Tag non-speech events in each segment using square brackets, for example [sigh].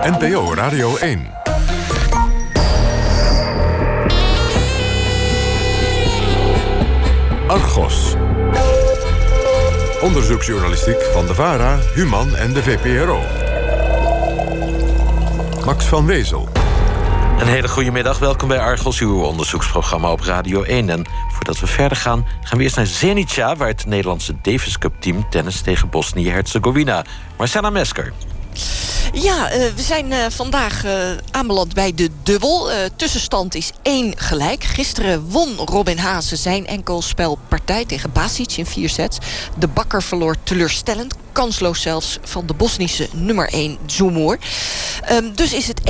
NPO Radio 1. Argos. Onderzoeksjournalistiek van de VARA, Human en de VPRO. Max van Wezel. Een hele goede middag. Welkom bij Argos, uw onderzoeksprogramma op Radio 1. En voordat we verder gaan, gaan we eerst naar Zenica... waar het Nederlandse Davis Cup team tennis tegen Bosnië-Herzegovina. Marcella Mesker. Ja, uh, we zijn uh, vandaag uh, aanbeland bij de dubbel. tussenstand is één gelijk. Gisteren won Robin Haase zijn enkelspelpartij tegen Basic in vier sets. De bakker verloor teleurstellend kansloos zelfs van de Bosnische nummer 1 Zumur. Um, dus is het 1-1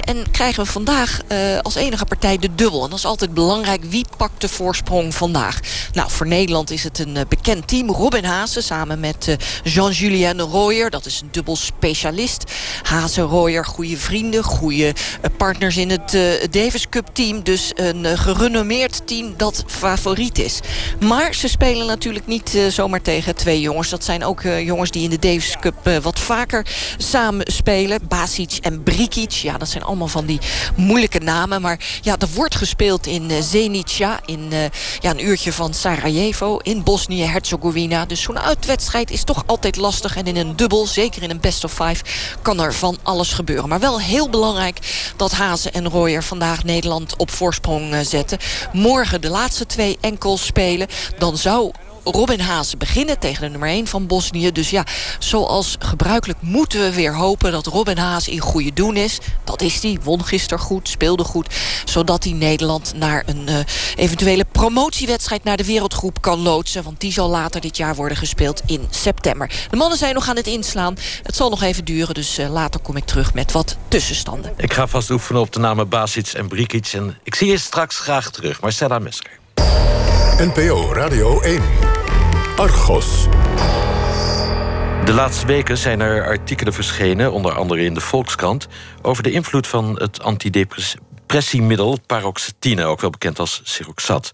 en krijgen we vandaag uh, als enige partij de dubbel. En dat is altijd belangrijk. Wie pakt de voorsprong vandaag? Nou, voor Nederland is het een uh, bekend team. Robin Haase samen met uh, Jean-Julien Royer. Dat is een dubbel specialist. Haase, Royer, goede vrienden. Goede partners in het Davis Cup team. Dus een gerenommeerd team dat favoriet is. Maar ze spelen natuurlijk niet zomaar tegen twee jongens. Dat zijn ook jongens jongens die in de Davis Cup uh, wat vaker samen spelen. Basic en Brikic. Ja, dat zijn allemaal van die moeilijke namen. Maar ja, er wordt gespeeld in uh, Zenica. In uh, ja, een uurtje van Sarajevo. In Bosnië-Herzegovina. Dus zo'n uitwedstrijd is toch altijd lastig. En in een dubbel, zeker in een best of five... kan er van alles gebeuren. Maar wel heel belangrijk dat Hazen en Royer vandaag Nederland op voorsprong zetten. Morgen de laatste twee enkels spelen. Dan zou Robin Haase beginnen tegen de nummer 1 van Bosnië. Dus ja, zoals gebruikelijk moeten we weer hopen dat Robin Haas in goede doen is. Dat is hij. Won gisteren goed, speelde goed. Zodat hij Nederland naar een uh, eventuele promotiewedstrijd naar de wereldgroep kan loodsen. Want die zal later dit jaar worden gespeeld in september. De mannen zijn nog aan het inslaan. Het zal nog even duren, dus uh, later kom ik terug met wat tussenstanden. Ik ga vast oefenen op de namen Basic en Brikic. En ik zie je straks graag terug. Marcella Mesker. NPO Radio 1. Argos. De laatste weken zijn er artikelen verschenen, onder andere in de Volkskrant... over de invloed van het antidepressiemiddel paroxetine... ook wel bekend als Siroxat.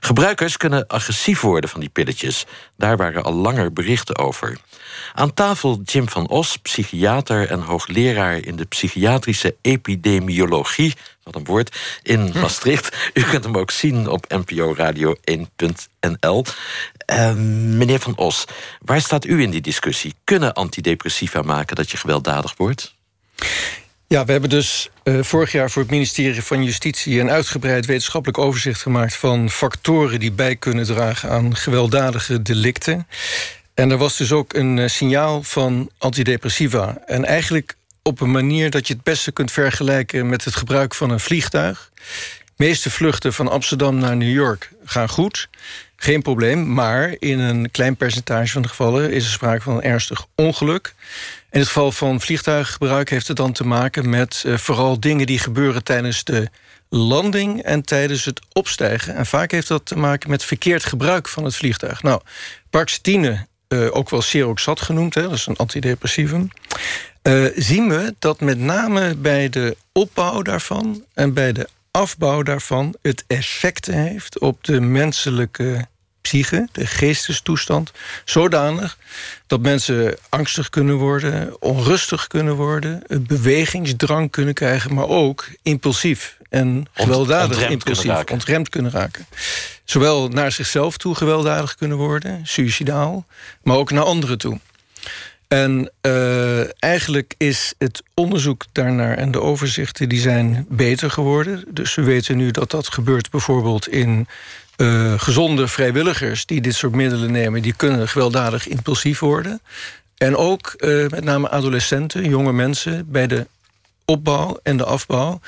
Gebruikers kunnen agressief worden van die pilletjes. Daar waren al langer berichten over. Aan tafel Jim van Os, psychiater en hoogleraar... in de psychiatrische epidemiologie, wat een woord, in hm. Maastricht. U kunt hem ook zien op NPO Radio 1.nl. Uh, meneer Van Os, waar staat u in die discussie? Kunnen antidepressiva maken dat je gewelddadig wordt? Ja, we hebben dus uh, vorig jaar voor het ministerie van Justitie... een uitgebreid wetenschappelijk overzicht gemaakt... van factoren die bij kunnen dragen aan gewelddadige delicten. En er was dus ook een uh, signaal van antidepressiva. En eigenlijk op een manier dat je het beste kunt vergelijken... met het gebruik van een vliegtuig. De meeste vluchten van Amsterdam naar New York gaan goed geen probleem. Maar in een klein percentage van de gevallen is er sprake van een ernstig ongeluk. In het geval van vliegtuiggebruik heeft het dan te maken met uh, vooral dingen die gebeuren tijdens de landing en tijdens het opstijgen. En vaak heeft dat te maken met verkeerd gebruik van het vliegtuig. Nou, paroxetine, uh, ook wel Seroxat genoemd, hè, dat is een antidepressivum. Uh, zien we dat met name bij de opbouw daarvan en bij de afbouw daarvan het effect heeft op de menselijke psyche, de geestestoestand, zodanig dat mensen angstig kunnen worden, onrustig kunnen worden, een bewegingsdrang kunnen krijgen, maar ook impulsief en gewelddadig impulsief, kunnen ontremd kunnen raken. Zowel naar zichzelf toe gewelddadig kunnen worden, suicidaal, maar ook naar anderen toe. En uh, eigenlijk is het onderzoek daarnaar en de overzichten die zijn beter geworden. Dus we weten nu dat dat gebeurt bijvoorbeeld in uh, gezonde vrijwilligers die dit soort middelen nemen, die kunnen gewelddadig impulsief worden. En ook uh, met name adolescenten, jonge mensen, bij de opbouw en de afbouw.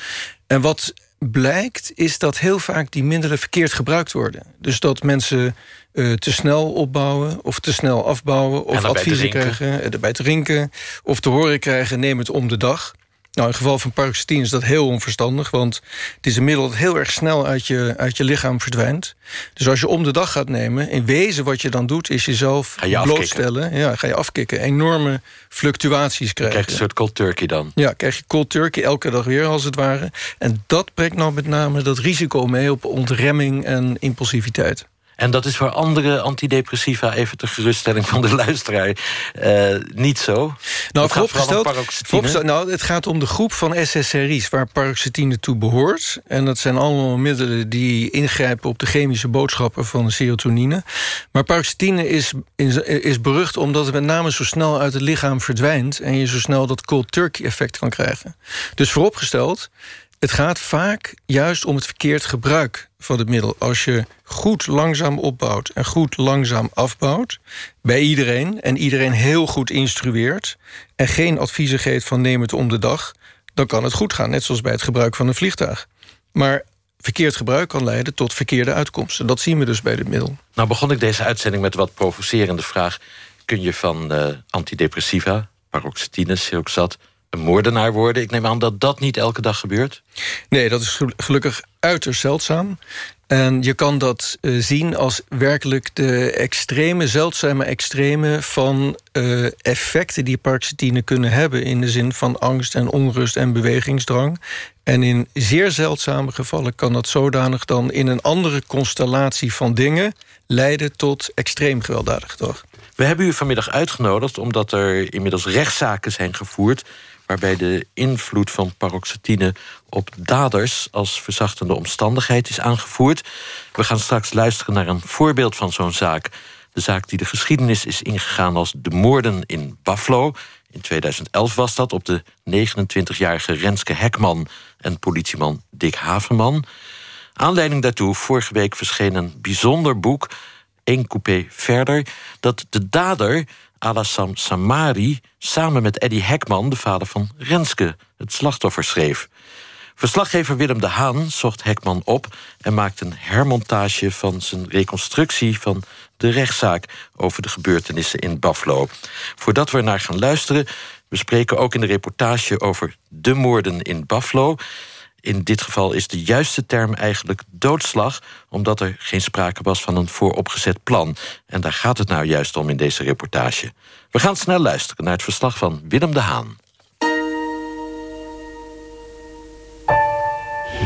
En wat blijkt, is dat heel vaak die middelen verkeerd gebruikt worden. Dus dat mensen uh, te snel opbouwen of te snel afbouwen... of adviezen krijgen, erbij te rinken... of te horen krijgen, neem het om de dag. Nou, in het geval van paroxetine is dat heel onverstandig... want het is een middel dat heel erg snel uit je, uit je lichaam verdwijnt. Dus als je om de dag gaat nemen... in wezen wat je dan doet, is jezelf ga je blootstellen. Ja, ga je afkicken. Enorme fluctuaties krijgen. krijg je een soort cold turkey dan. Ja, krijg je cold turkey elke dag weer als het ware. En dat brengt nou met name dat risico mee... op ontremming en impulsiviteit. En dat is voor andere antidepressiva, even ter geruststelling van de [laughs] luisteraar, uh, niet zo. Nou, vooropgesteld, vooropgesteld, nou, het gaat om de groep van SSRI's waar paroxetine toe behoort. En dat zijn allemaal middelen die ingrijpen op de chemische boodschappen van de serotonine. Maar paroxetine is, is berucht omdat het met name zo snel uit het lichaam verdwijnt en je zo snel dat cold turkey effect kan krijgen. Dus vooropgesteld, het gaat vaak juist om het verkeerd gebruik van het middel. Als je goed langzaam opbouwt en goed langzaam afbouwt... bij iedereen en iedereen heel goed instrueert... en geen adviezen geeft van neem het om de dag... dan kan het goed gaan, net zoals bij het gebruik van een vliegtuig. Maar verkeerd gebruik kan leiden tot verkeerde uitkomsten. Dat zien we dus bij dit middel. Nou begon ik deze uitzending met wat provocerende vraag... kun je van uh, antidepressiva, paroxetine, siroxat een moordenaar worden. Ik neem aan dat dat niet elke dag gebeurt. Nee, dat is gelukkig uiterst zeldzaam. En je kan dat uh, zien als werkelijk de extreme, zeldzame extreme van uh, effecten die paroxetine kunnen hebben in de zin van angst en onrust en bewegingsdrang. En in zeer zeldzame gevallen kan dat zodanig dan in een andere constellatie van dingen leiden tot extreem gewelddadig gedrag. We hebben u vanmiddag uitgenodigd omdat er inmiddels rechtszaken zijn gevoerd waarbij de invloed van paroxetine op daders als verzachtende omstandigheid is aangevoerd. We gaan straks luisteren naar een voorbeeld van zo'n zaak. De zaak die de geschiedenis is ingegaan als de moorden in Buffalo. In 2011 was dat op de 29-jarige Renske Hekman en politieman Dick Haverman. Aanleiding daartoe, vorige week verscheen een bijzonder boek, één coupé verder, dat de dader Alassam Samari samen met Eddie Hekman, de vader van Renske, het slachtoffer schreef. Verslaggever Willem de Haan zocht Hekman op en maakte een hermontage van zijn reconstructie van de rechtszaak over de gebeurtenissen in Buffalo. Voordat we naar gaan luisteren, we spreken ook in de reportage over de moorden in Buffalo in dit geval is de juiste term eigenlijk doodslag, omdat er geen sprake was van een vooropgezet plan. En daar gaat het nou juist om in deze reportage. We gaan snel luisteren naar het verslag van Willem de Haan.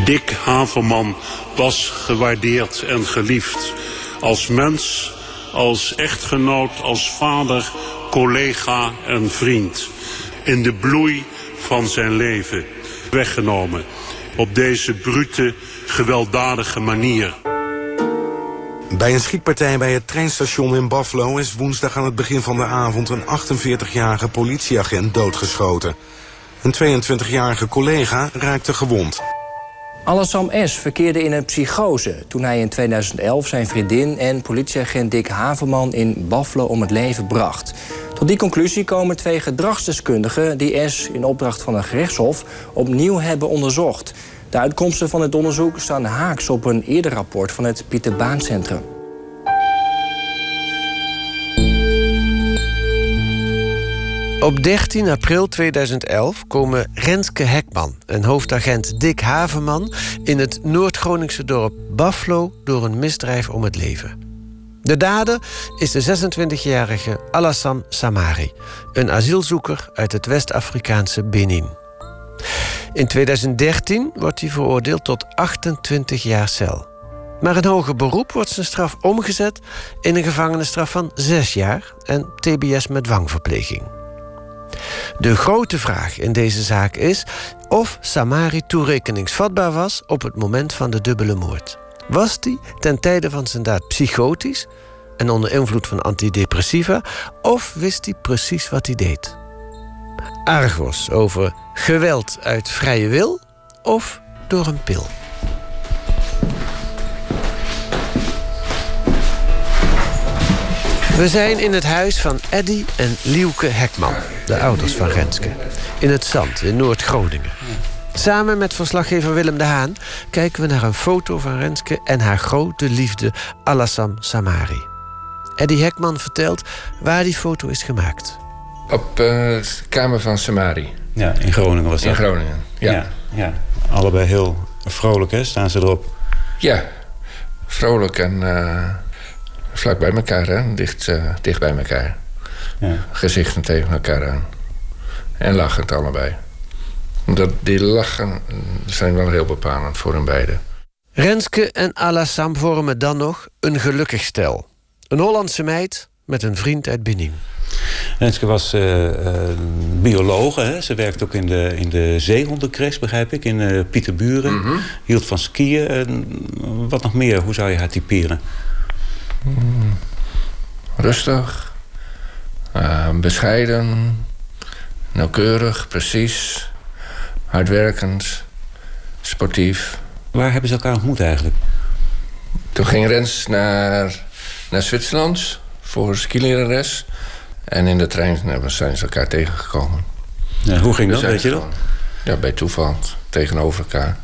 Dick Haverman was gewaardeerd en geliefd. Als mens, als echtgenoot, als vader, collega en vriend. In de bloei van zijn leven weggenomen op deze brute, gewelddadige manier. Bij een schietpartij bij het treinstation in Buffalo is woensdag aan het begin van de avond een 48-jarige politieagent doodgeschoten. Een 22-jarige collega raakte gewond. Alassam S. verkeerde in een psychose toen hij in 2011 zijn vriendin en politieagent Dick Haverman in Buffalo om het leven bracht. Tot die conclusie komen twee gedragsdeskundigen die S in opdracht van een gerechtshof opnieuw hebben onderzocht. De uitkomsten van het onderzoek staan haaks op een eerder rapport van het Pieter Baan Centrum. Op 13 april 2011 komen Renske Hekman en hoofdagent Dick Haverman in het Noord-Groningse dorp Buffalo door een misdrijf om het leven. De dader is de 26-jarige Alassane Samari, een asielzoeker uit het West-Afrikaanse Benin. In 2013 wordt hij veroordeeld tot 28 jaar cel. Maar in hoger beroep wordt zijn straf omgezet in een gevangenisstraf van 6 jaar en TBS met dwangverpleging. De grote vraag in deze zaak is of Samari toerekeningsvatbaar was op het moment van de dubbele moord. Was hij ten tijde van zijn daad psychotisch en onder invloed van antidepressiva, of wist hij precies wat hij deed? Argos over geweld uit vrije wil of door een pil? We zijn in het huis van Eddy en Lieuke Hekman, de ouders van Renske. In het Zand, in Noord-Groningen. Samen met verslaggever Willem de Haan kijken we naar een foto van Renske en haar grote liefde Alassam Samari. Eddy Hekman vertelt waar die foto is gemaakt. Op uh, de kamer van Samari. Ja, in Groningen was dat. In Groningen, ja. ja. ja. Allebei heel vrolijk, hè? Staan ze erop? Ja, vrolijk en uh, vlak bij elkaar, hè? Dicht, uh, dicht bij elkaar. Ja. Gezichten tegen elkaar aan. En lachend allebei. Dat, die lachen zijn wel heel bepalend voor hun beiden. Renske en Alassam vormen dan nog een gelukkig stel. Een Hollandse meid met een vriend uit Benin. Renske was uh, uh, biologe. Hè? Ze werkte ook in de, in de begrijp ik, in uh, Pieterburen. Mhm. Hield van skiën. wat nog meer? Hoe zou je haar typeren? Mm. Rustig. bescheiden. Nauwkeurig, precies. Hardwerkend. Sportief. Waar hebben ze elkaar ontmoet eigenlijk? Toen ging Rens naar, naar Zwitserland voor skilerares. En in de trein zijn ze elkaar tegengekomen. Ja, hoe ging dat, weet je dat? Ja, bij toeval. Tegenover elkaar.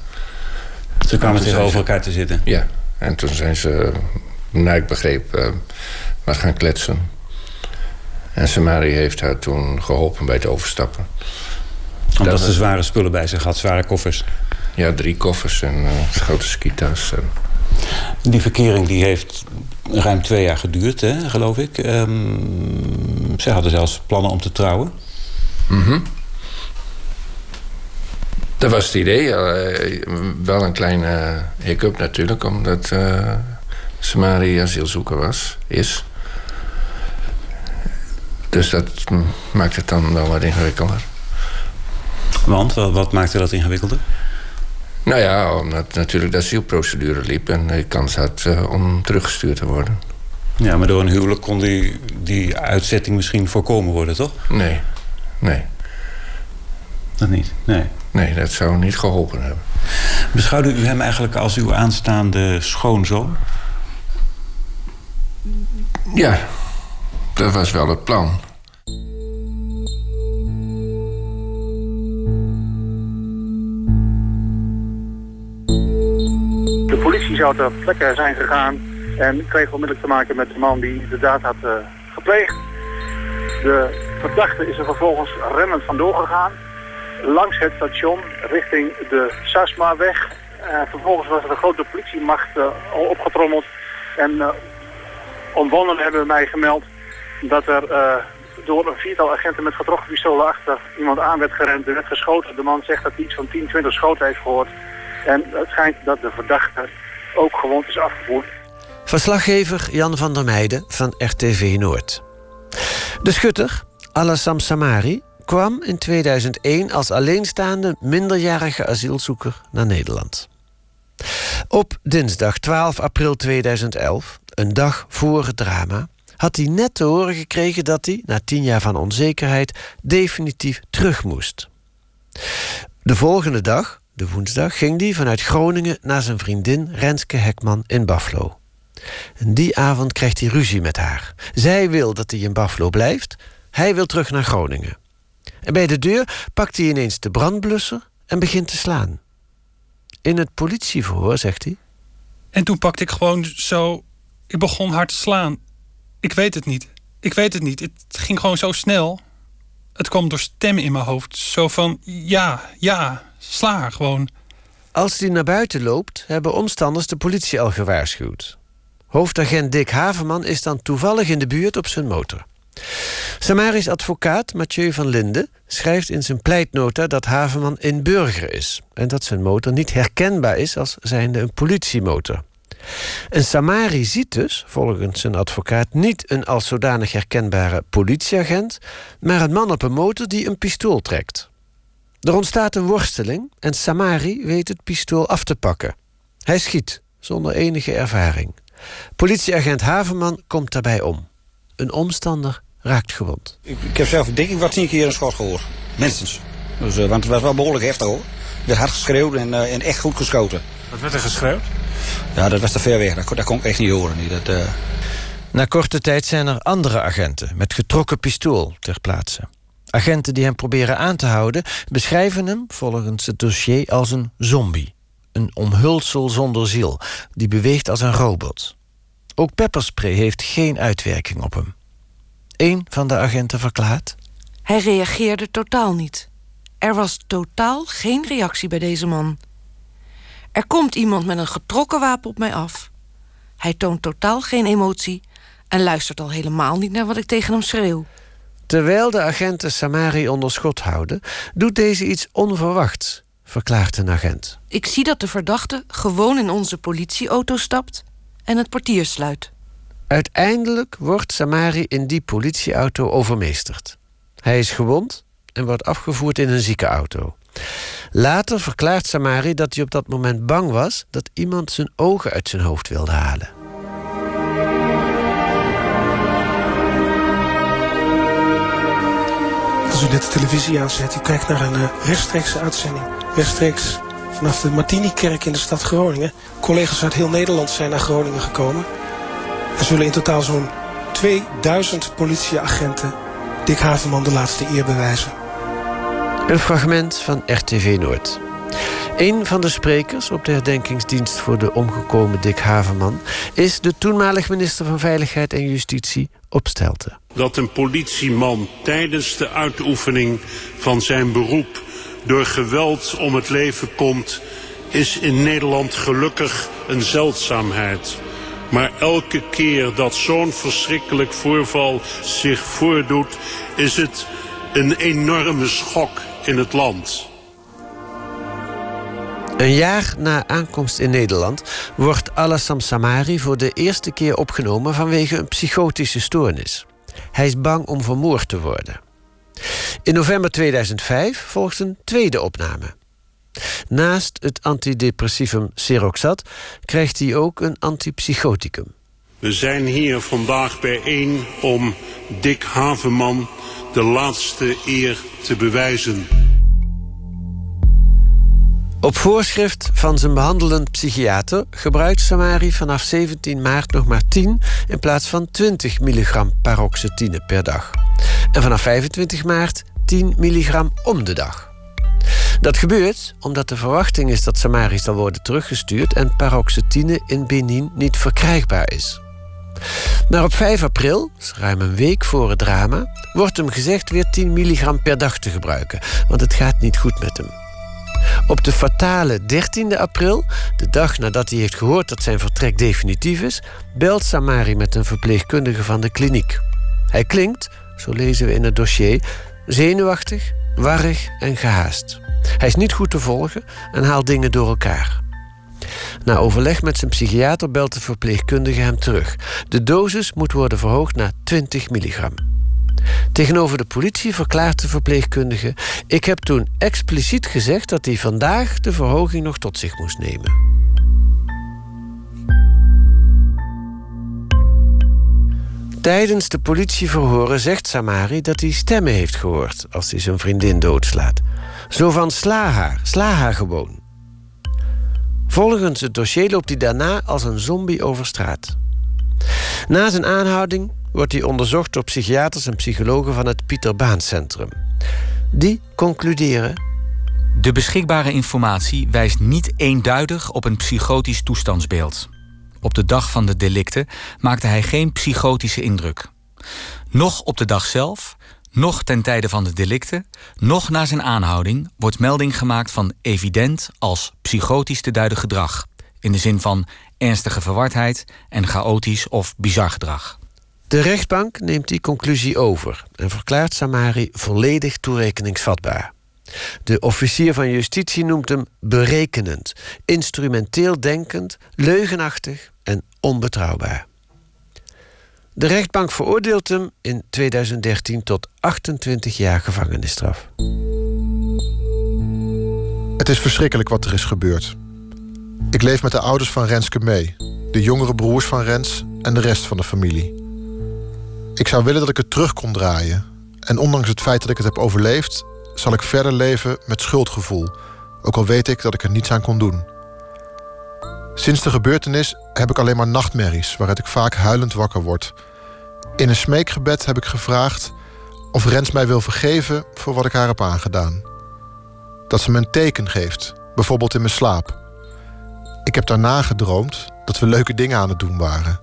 Ze kwamen tegenover elkaar te zitten? Ja. En toen zijn ze, naar ik begreep, uh, maar gaan kletsen. En Samari heeft haar toen geholpen bij het overstappen. Omdat ze zware spullen bij zich had, zware koffers? Ja, drie koffers en uh, grote skitas. En... Die verkering die heeft ruim twee jaar geduurd, hè, geloof ik. Um, ze hadden zelfs plannen om te trouwen. Mm -hmm. Dat was het idee. Uh, wel een kleine hiccup natuurlijk, omdat uh, Samari asielzoeker was, is. Dus dat maakt het dan wel wat ingewikkelder. Want, wat, wat maakte dat ingewikkelder? Nou ja, omdat natuurlijk de asielprocedure liep... en de kans had uh, om teruggestuurd te worden. Ja, maar door een huwelijk kon die, die uitzetting misschien voorkomen worden, toch? Nee, nee. Dat niet, nee. Nee, dat zou niet geholpen hebben. Beschouwde u hem eigenlijk als uw aanstaande schoonzoon? Ja, dat was wel het plan. Politie zou ter plekke zijn gegaan en kreeg onmiddellijk te maken met de man die de daad had uh, gepleegd. De verdachte is er vervolgens rennend vandoor gegaan langs het station richting de Sasmaweg. Uh, vervolgens was er een grote politiemacht uh, al opgetrommeld en uh, omwonenden hebben mij gemeld dat er door een viertal agenten met getrokken pistolen achter iemand aan werd gerend. Er werd geschoten. De man zegt dat hij iets van 10, 20 schoten heeft gehoord. En het schijnt dat de verdachte ook gewond is afgevoerd. Verslaggever Jan van der Meijden van RTV Noord. De schutter, Alassam Samari, kwam in 2001 als alleenstaande minderjarige asielzoeker naar Nederland. Op dinsdag 12 april 2011, een dag voor het drama, had hij net te horen gekregen dat hij, na tien jaar van onzekerheid, definitief terug moest. De volgende dag, de woensdag, ging hij vanuit Groningen naar zijn vriendin Renske Hekman in Buffalo. En die avond krijgt hij ruzie met haar. Zij wil dat hij in Buffalo blijft, hij wil terug naar Groningen. En bij de deur pakt hij ineens de brandblusser en begint te slaan. In het politieverhoor zegt hij. En toen pakte ik gewoon zo. Ik begon hard te slaan. Ik weet het niet. Ik weet het niet. Het ging gewoon zo snel. Het kwam door stemmen in mijn hoofd. Zo van ja, ja, sla gewoon. Als hij naar buiten loopt, hebben omstanders de politie al gewaarschuwd. Hoofdagent Dick Haverman is dan toevallig in de buurt op zijn motor. Samaris advocaat Mathieu van Linden schrijft in zijn pleitnota dat Haverman een burger is en dat zijn motor niet herkenbaar is als zijnde een politiemotor. En Samari ziet dus, volgens zijn advocaat, niet een als zodanig herkenbare politieagent, maar een man op een motor die een pistool trekt. Er ontstaat een worsteling en Samari weet het pistool af te pakken. Hij schiet, zonder enige ervaring. Politieagent Haverman komt daarbij om. Een omstander raakt gewond. Ik, ik heb zelf denk ik wat tien keer een schot gehoord. Minstens. Dus, uh, want het was wel behoorlijk heftig hoor. Er werd hard geschreeuwd en, uh, en echt goed geschoten. Wat werd er geschreeuwd? Ja, dat was te ver weg. Dat, dat kon ik echt niet horen. Dat, uh... Na korte tijd zijn er andere agenten met getrokken pistool ter plaatse. Agenten die hem proberen aan te houden beschrijven hem volgens het dossier als een zombie. Een omhulsel zonder ziel, die beweegt als een robot. Ook pepperspray heeft geen uitwerking op hem. Eén van de agenten verklaart. Hij reageerde totaal niet. Er was totaal geen reactie bij deze man. Er komt iemand met een getrokken wapen op mij af. Hij toont totaal geen emotie en luistert al helemaal niet naar wat ik tegen hem schreeuw. Terwijl de agenten Samari onder schot houden, doet deze iets onverwachts. verklaart een agent. Ik zie dat de verdachte gewoon in onze politieauto stapt en het portier sluit. Uiteindelijk wordt Samari in die politieauto overmeesterd. Hij is gewond en wordt afgevoerd in een ziekenauto. Later verklaart Samari dat hij op dat moment bang was dat iemand zijn ogen uit zijn hoofd wilde halen. Als u de televisie aanzet, u kijkt naar een uh, rechtstreekse uitzending. Rechtstreeks vanaf de Martini-kerk in de stad Groningen. Collega's uit heel Nederland zijn naar Groningen gekomen. Er zullen in totaal zo'n 2000 politieagenten Dick Havenman de laatste eer bewijzen. Een fragment van RTV Noord. Een van de sprekers op de herdenkingsdienst voor de omgekomen Dick Havenman is de toenmalig minister van Veiligheid en Justitie Opstelten. Dat een politieman tijdens de uitoefening van zijn beroep door geweld om het leven komt, is in Nederland gelukkig een zeldzaamheid. Maar elke keer dat zo'n verschrikkelijk voorval zich voordoet, is het een enorme schok in het land. Een jaar na aankomst in Nederland wordt Alassam Samari voor de eerste keer opgenomen vanwege een psychotische stoornis. Hij is bang om vermoord te worden. In november 2005 volgt een tweede opname. Naast het antidepressivum Seroxat krijgt hij ook een antipsychoticum. We zijn hier vandaag bijeen om Dick Havenman de laatste eer te bewijzen. Op voorschrift van zijn behandelend psychiater gebruikt Samari vanaf 17 maart nog maar 10 in plaats van 20 milligram paroxetine per dag. En vanaf 25 maart 10 milligram om de dag. Dat gebeurt omdat de verwachting is dat Samari zal worden teruggestuurd en paroxetine in Benin niet verkrijgbaar is. Maar op 5 april, ruim een week voor het drama, wordt hem gezegd weer 10 milligram per dag te gebruiken, want het gaat niet goed met hem. Op de fatale 13e april, de dag nadat hij heeft gehoord dat zijn vertrek definitief is, belt Samari met een verpleegkundige van de kliniek. Hij klinkt, zo lezen we in het dossier, zenuwachtig, warrig en gehaast. Hij is niet goed te volgen en haalt dingen door elkaar. Na overleg met zijn psychiater belt de verpleegkundige hem terug. De dosis moet worden verhoogd naar 20 milligram. Tegenover de politie verklaart de verpleegkundige: Ik heb toen expliciet gezegd dat hij vandaag de verhoging nog tot zich moest nemen. Tijdens de politieverhoren zegt Samari dat hij stemmen heeft gehoord als hij zijn vriendin doodslaat. Zo van sla haar, sla haar gewoon. Volgens het dossier loopt hij daarna als een zombie over straat. Na zijn aanhouding wordt hij onderzocht door psychiaters en psychologen van het Pieter Baan Centrum. Die concluderen. De beschikbare informatie wijst niet eenduidig op een psychotisch toestandsbeeld. Op de dag van de delicten maakte hij geen psychotische indruk. Nog op de dag zelf, nog ten tijde van de delicten, nog na zijn aanhouding wordt melding gemaakt van evident als psychotisch te duiden gedrag. In de zin van ernstige verwardheid en chaotisch of bizar gedrag. De rechtbank neemt die conclusie over en verklaart Samari volledig toerekeningsvatbaar. De officier van justitie noemt hem berekenend, instrumenteel denkend, leugenachtig en onbetrouwbaar. De rechtbank veroordeelt hem in 2013 tot 28 jaar gevangenisstraf. Het is verschrikkelijk wat er is gebeurd. Ik leef met de ouders van Renske mee, de jongere broers van Rens en de rest van de familie. Ik zou willen dat ik het terug kon draaien. En ondanks het feit dat ik het heb overleefd, zal ik verder leven met schuldgevoel, ook al weet ik dat ik er niets aan kon doen. Sinds de gebeurtenis heb ik alleen maar nachtmerries waaruit ik vaak huilend wakker word. In een smeekgebed heb ik gevraagd of Rens mij wil vergeven voor wat ik haar heb aangedaan. Dat ze me een teken geeft, bijvoorbeeld in mijn slaap. Ik heb daarna gedroomd dat we leuke dingen aan het doen waren.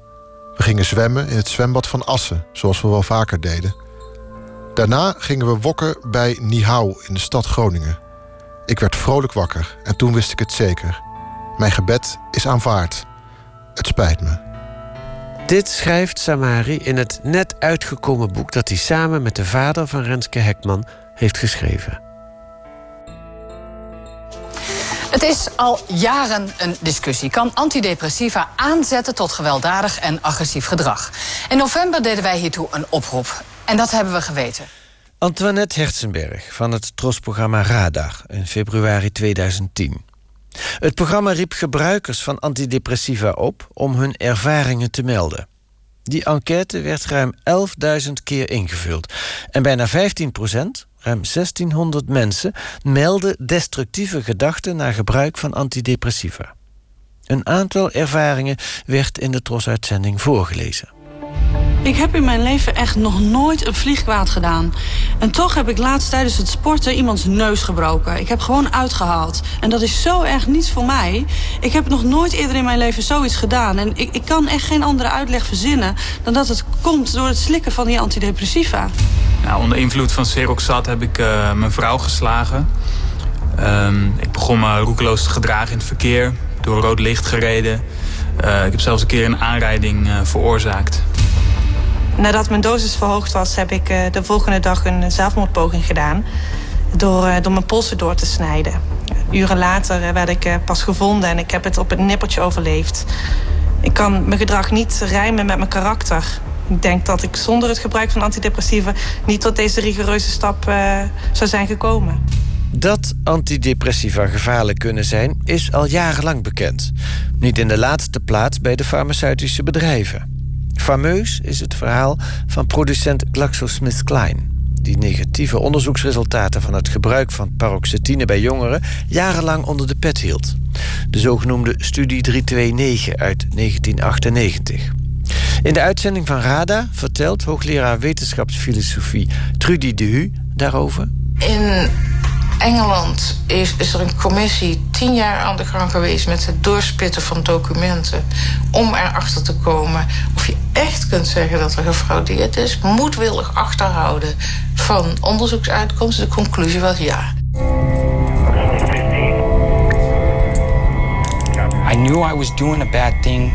We gingen zwemmen in het zwembad van Assen, zoals we wel vaker deden. Daarna gingen we wokken bij Nihau in de stad Groningen. Ik werd vrolijk wakker en toen wist ik het zeker. Mijn gebed is aanvaard. Het spijt me. Dit schrijft Samari in het net uitgekomen boek dat hij samen met de vader van Renske Hekman heeft geschreven. Het is al jaren een discussie. Kan antidepressiva aanzetten tot gewelddadig en agressief gedrag? In november deden wij hiertoe een oproep. En dat hebben we geweten. Antoinette Herzenberg van het trosprogramma Radar in februari 2010. Het programma riep gebruikers van antidepressiva op om hun ervaringen te melden. Die enquête werd ruim 11.000 keer ingevuld. En bijna 15 procent, ruim 1600 mensen, melden destructieve gedachten na gebruik van antidepressiva. Een aantal ervaringen werd in de trosuitzending voorgelezen. Ik heb in mijn leven echt nog nooit een vliegkwaad gedaan. En toch heb ik laatst tijdens het sporten iemands neus gebroken. Ik heb gewoon uitgehaald. En dat is zo erg niets voor mij. Ik heb nog nooit eerder in mijn leven zoiets gedaan. En ik, ik kan echt geen andere uitleg verzinnen... dan dat het komt door het slikken van die antidepressiva. Nou, onder invloed van Seroxat heb ik uh, mijn vrouw geslagen. Um, ik begon me roekeloos te gedragen in het verkeer. Door rood licht gereden. Uh, ik heb zelfs een keer een aanrijding uh, veroorzaakt. Nadat mijn dosis verhoogd was, heb ik uh, de volgende dag een zelfmoordpoging gedaan. Door, door mijn polsen door te snijden. Uren later werd ik pas gevonden en ik heb het op het nippertje overleefd. Ik kan mijn gedrag niet rijmen met mijn karakter. Ik denk dat ik zonder het gebruik van antidepressiva niet tot deze rigoureuze stap zou zijn gekomen. Dat antidepressiva gevaarlijk kunnen zijn, is al jarenlang bekend. Niet in de laatste plaats bij de farmaceutische bedrijven. Fameus is het verhaal van producent GlaxoSmithKline... die negatieve onderzoeksresultaten van het gebruik van paroxetine bij jongeren... jarenlang onder de pet hield. De zogenoemde Studie 329 uit 1998. In de uitzending van RADA vertelt hoogleraar wetenschapsfilosofie Trudy de daarover. In Engeland is, is, er een commissie tien jaar aan de gang geweest met het doorspitten van documenten. Om erachter te komen of je echt kunt zeggen dat er gefraudeerd is. Moedwillig achterhouden van onderzoeksuitkomsten. De conclusie was ja. I knew I was doing a bad thing,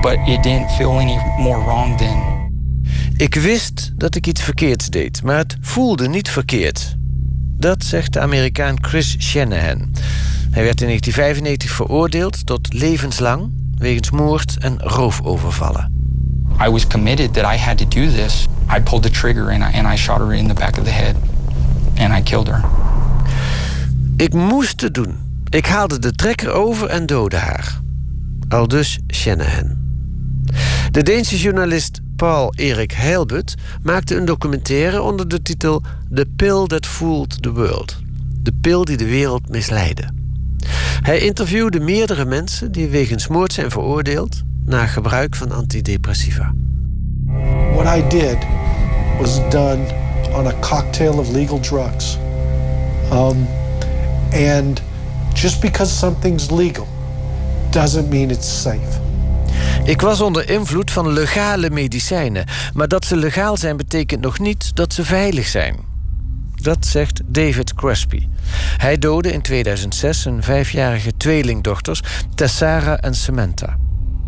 but it didn't feel any more wrong than. Ik wist dat ik iets verkeerds deed, maar het voelde niet verkeerd. Dat zegt de Amerikaan Chris Shanahan. Hij werd in 1995 veroordeeld tot levenslang wegens moord en roofovervallen. I was committed that I had to do this. I pulled the trigger and I, and I shot her in the back of the head. And I killed her. Ik moest het doen. Ik haalde de trekker over en doodde haar. Aldus Shanahan. De Deense journalist Paul Erik Heilbut maakte een documentaire onder de titel The Pill That Fooled the World. De pil die de wereld misleidde. Hij interviewde meerdere mensen die wegens moord zijn veroordeeld na gebruik van antidepressiva. What I did was done on a cocktail of legal drugs. Um, and just because something's legal doesn't mean it's safe. Ik was onder invloed van legale medicijnen. Maar dat ze legaal zijn betekent nog niet dat ze veilig zijn. Dat zegt David Crespi. Hij doodde in 2006 zijn vijfjarige tweelingdochters Tessara en Samantha.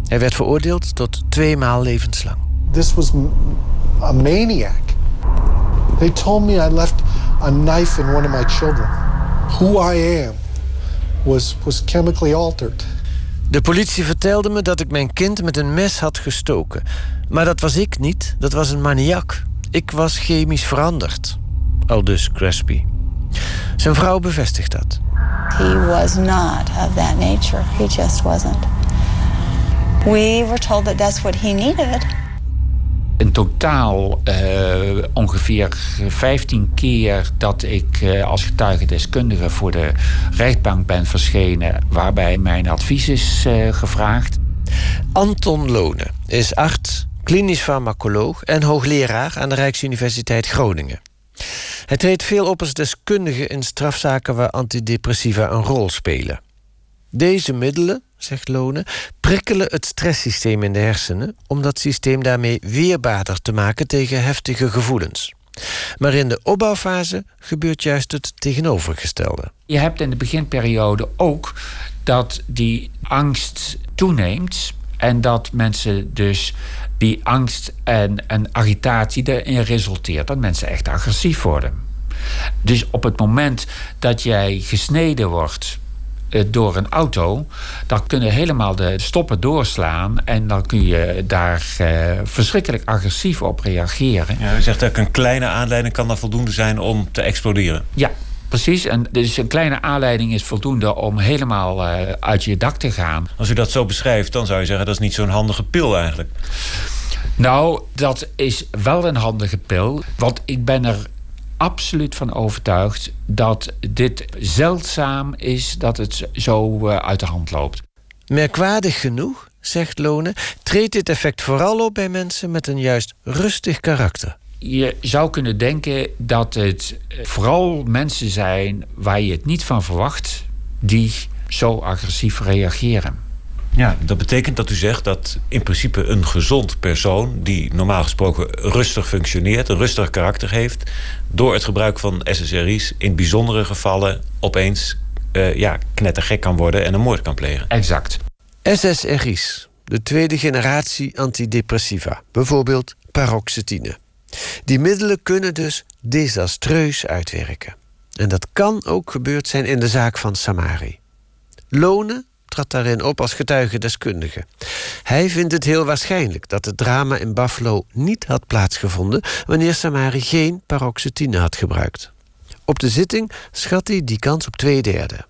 Hij werd veroordeeld tot twee maal levenslang. This was a maniac. They told me I left a knife in one of my children. Who I am was, was chemically altered. De politie vertelde me dat ik mijn kind met een mes had gestoken. Maar dat was ik niet, dat was een maniak. Ik was chemisch veranderd. Aldus Crespi. Zijn vrouw bevestigt dat. He was not of that nature. He just wasn't. We were told that that's what he needed. In totaal uh, ongeveer 15 keer dat ik uh, als getuigendeskundige voor de rechtbank ben verschenen, waarbij mijn advies is uh, gevraagd. Anton Lone is arts, klinisch farmacoloog en hoogleraar aan de Rijksuniversiteit Groningen. Hij treedt veel op als deskundige in strafzaken waar antidepressiva een rol spelen. Deze middelen, zegt Lone, prikkelen het stresssysteem in de hersenen om dat systeem daarmee weerbaarder te maken tegen heftige gevoelens. Maar in de opbouwfase gebeurt juist het tegenovergestelde. Je hebt in de beginperiode ook dat die angst toeneemt en dat mensen dus die angst en, en agitatie erin resulteert dat mensen echt agressief worden. Dus op het moment dat jij gesneden wordt door een auto, dan kunnen helemaal de stoppen doorslaan. En dan kun je daar uh, verschrikkelijk agressief op reageren. Ja, u zegt dat een kleine aanleiding kan dan voldoende zijn om te exploderen. Ja, Precies, en dus een kleine aanleiding is voldoende om helemaal uh, uit je dak te gaan. Als u dat zo beschrijft, dan zou je zeggen dat is niet zo'n handige pil eigenlijk. Nou, dat is wel een handige pil. Want ik ben er absoluut van overtuigd dat dit zeldzaam is dat het zo uh, uit de hand loopt. Merkwaardig genoeg, zegt Lone, treedt dit effect vooral op bij mensen met een juist rustig karakter. Je zou kunnen denken dat het vooral mensen zijn waar je het niet van verwacht, die zo agressief reageren. Ja, dat betekent dat u zegt dat in principe een gezond persoon... die normaal gesproken rustig functioneert, een rustig karakter heeft... door het gebruik van SSRI's in bijzondere gevallen opeens uh, ja, knettergek kan worden... en een moord kan plegen. Exact. SSRI's, de tweede generatie antidepressiva. Bijvoorbeeld paroxetine. Die middelen kunnen dus desastreus uitwerken. En dat kan ook gebeurd zijn in de zaak van Samari. Lonen trad daarin op als getuigendeskundige. Hij vindt het heel waarschijnlijk dat het drama in Buffalo niet had plaatsgevonden wanneer Samari geen paroxetine had gebruikt. Op de zitting schat hij die kans op twee derde.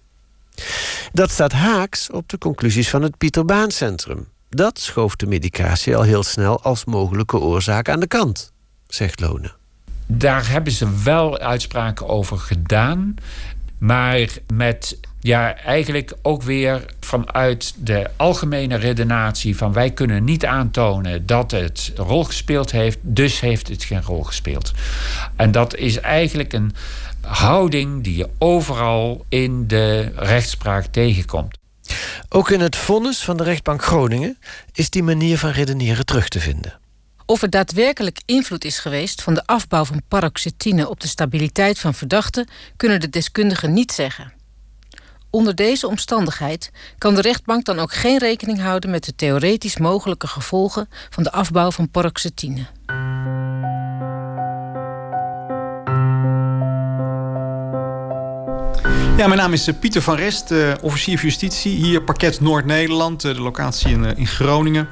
Dat staat haaks op de conclusies van het Pieter Baan Centrum. Dat schoof de medicatie al heel snel als mogelijke oorzaak aan de kant, zegt Lone. Daar hebben ze wel uitspraken over gedaan. Maar met ja, eigenlijk ook weer vanuit de algemene redenatie van wij kunnen niet aantonen dat het een rol gespeeld heeft, dus heeft het geen rol gespeeld. En dat is eigenlijk een houding die je overal in de rechtspraak tegenkomt. Ook in het vonnis van de rechtbank Groningen is die manier van redeneren terug te vinden. Of er daadwerkelijk invloed is geweest van de afbouw van paroxetine op de stabiliteit van verdachten, kunnen de deskundigen niet zeggen. Onder deze omstandigheid kan de rechtbank dan ook geen rekening houden met de theoretisch mogelijke gevolgen van de afbouw van paroxetine. Ja, mijn naam is eh, Pieter van Rest, uh, officier van justitie. Hier parket Noord-Nederland, uh, de locatie in, in Groningen.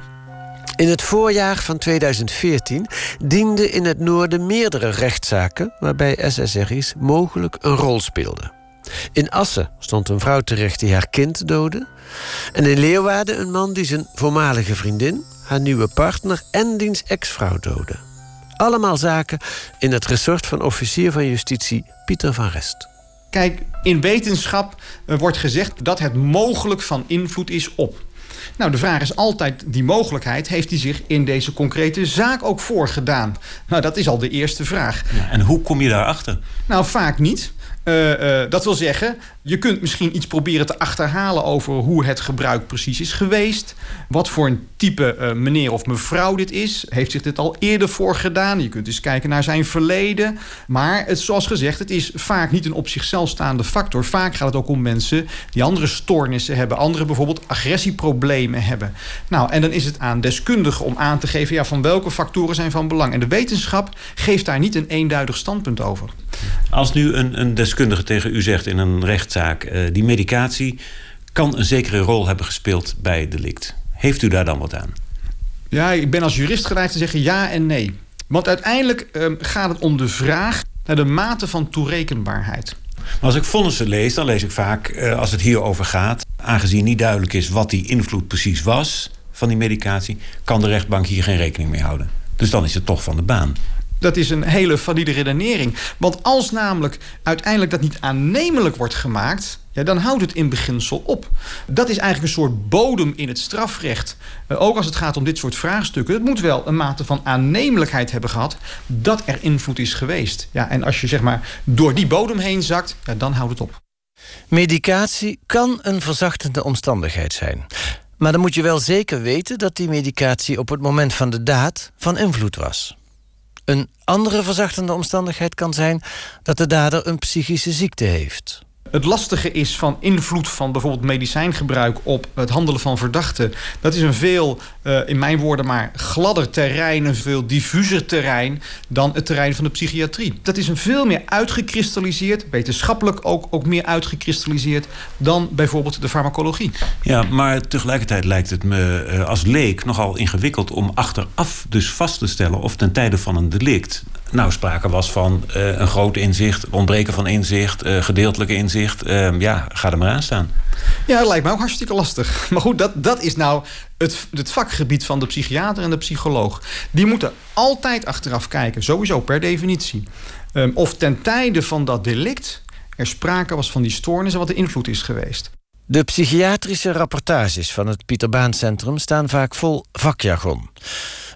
In het voorjaar van 2014 dienden in het noorden meerdere rechtszaken... waarbij SSRI's mogelijk een rol speelden. In Assen stond een vrouw terecht die haar kind doodde. En in Leeuwarden een man die zijn voormalige vriendin, haar nieuwe partner en diens ex-vrouw doodde. Allemaal zaken in het resort van officier van justitie Pieter van Rest. Kijk, in wetenschap eh, wordt gezegd dat het mogelijk van invloed is op. Nou, de vraag is altijd, die mogelijkheid, heeft hij zich in deze concrete zaak ook voorgedaan? Nou, dat is al de eerste vraag. Ja, en hoe kom je daarachter? Nou, vaak niet. Uh, dat wil zeggen, je kunt misschien iets proberen te achterhalen over hoe het gebruik precies is geweest. Wat voor een type uh, meneer of mevrouw dit is. Heeft zich dit al eerder voor gedaan? Je kunt eens kijken naar zijn verleden. Maar het, zoals gezegd, het is vaak niet een op zichzelf staande factor. Vaak gaat het ook om mensen die andere stoornissen hebben. Andere bijvoorbeeld agressieproblemen hebben. Nou, en dan is het aan deskundigen om aan te geven... Ja, van welke factoren zijn van belang. En de wetenschap geeft daar niet een eenduidig standpunt over. Als nu een, een deskundige tegen u zegt in een rechtszaak... Uh, die medicatie kan een zekere rol hebben gespeeld bij het delict. Heeft u daar dan wat aan? Ja, ik ben als jurist geneigd te zeggen ja en nee. Want uiteindelijk um, gaat het om de vraag naar de mate van toerekenbaarheid. Maar als ik vonnissen lees, dan lees ik vaak, uh, als het hierover gaat... aangezien niet duidelijk is wat die invloed precies was van die medicatie... kan de rechtbank hier geen rekening mee houden. Dus dan is het toch van de baan. Dat is een hele valide redenering. Want als namelijk uiteindelijk dat niet aannemelijk wordt gemaakt... Ja, dan houdt het in beginsel op. Dat is eigenlijk een soort bodem in het strafrecht. Uh, ook als het gaat om dit soort vraagstukken. Het moet wel een mate van aannemelijkheid hebben gehad... dat er invloed is geweest. Ja, en als je zeg maar door die bodem heen zakt, ja, dan houdt het op. Medicatie kan een verzachtende omstandigheid zijn. Maar dan moet je wel zeker weten dat die medicatie op het moment van de daad van invloed was. Een andere verzachtende omstandigheid kan zijn dat de dader een psychische ziekte heeft. Het lastige is van invloed van bijvoorbeeld medicijngebruik op het handelen van verdachten. Dat is een veel, uh, in mijn woorden maar, gladder terrein, een veel diffuser terrein dan het terrein van de psychiatrie. Dat is een veel meer uitgekristalliseerd, wetenschappelijk ook, ook meer uitgekristalliseerd dan bijvoorbeeld de farmacologie. Ja, maar tegelijkertijd lijkt het me uh, als leek nogal ingewikkeld om achteraf dus vast te stellen of ten tijde van een delict nou sprake was van uh, een groot inzicht, ontbreken van inzicht, uh, gedeeltelijke inzicht. Uh, ja, ga er maar aan staan. Ja, dat lijkt me ook hartstikke lastig. [laughs] Maar goed, dat, dat is nou het, het vakgebied van de psychiater en de psycholoog. Die moeten altijd achteraf kijken, sowieso per definitie. Um, of ten tijde van dat delict er sprake was van die stoornis en wat de invloed is geweest. De psychiatrische rapportages van het Pieter Baan Centrum staan vaak vol vakjargon.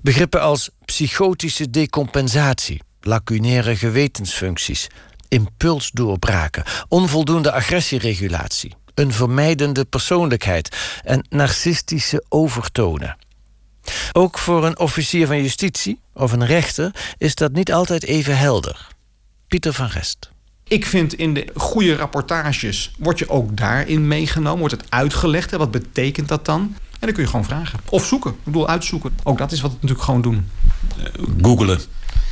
Begrippen als psychotische decompensatie, lacunaire gewetensfuncties, impulsdoorbraken, onvoldoende agressieregulatie, een vermijdende persoonlijkheid en narcistische overtonen. Ook voor een officier van justitie of een rechter is dat niet altijd even helder. Pieter van Rest. Ik vind in de goede rapportages wordt je ook daarin meegenomen, wordt het uitgelegd. Wat betekent dat dan? En dan kun je gewoon vragen. Of zoeken. Ik bedoel, uitzoeken. Ook dat is wat we natuurlijk gewoon doen. Googelen.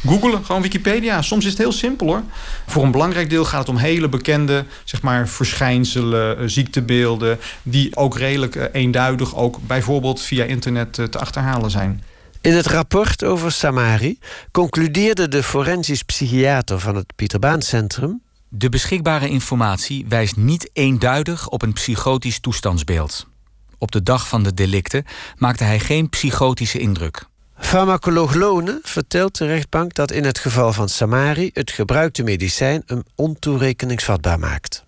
Googelen, gewoon Wikipedia. Soms is het heel simpel hoor. Voor een belangrijk deel gaat het om hele bekende zeg maar, verschijnselen, eh, ziektebeelden. die ook redelijk eh, eenduidig ook bijvoorbeeld via internet eh, te achterhalen zijn. In het rapport over Samari concludeerde de forensisch psychiater van het Pieter Baan Centrum. De beschikbare informatie wijst niet eenduidig op een psychotisch toestandsbeeld. Op de dag van de delicten maakte hij geen psychotische indruk. Farmacoloog Lone vertelt de rechtbank dat in het geval van Samari het gebruikte medicijn hem ontoerekeningsvatbaar maakt.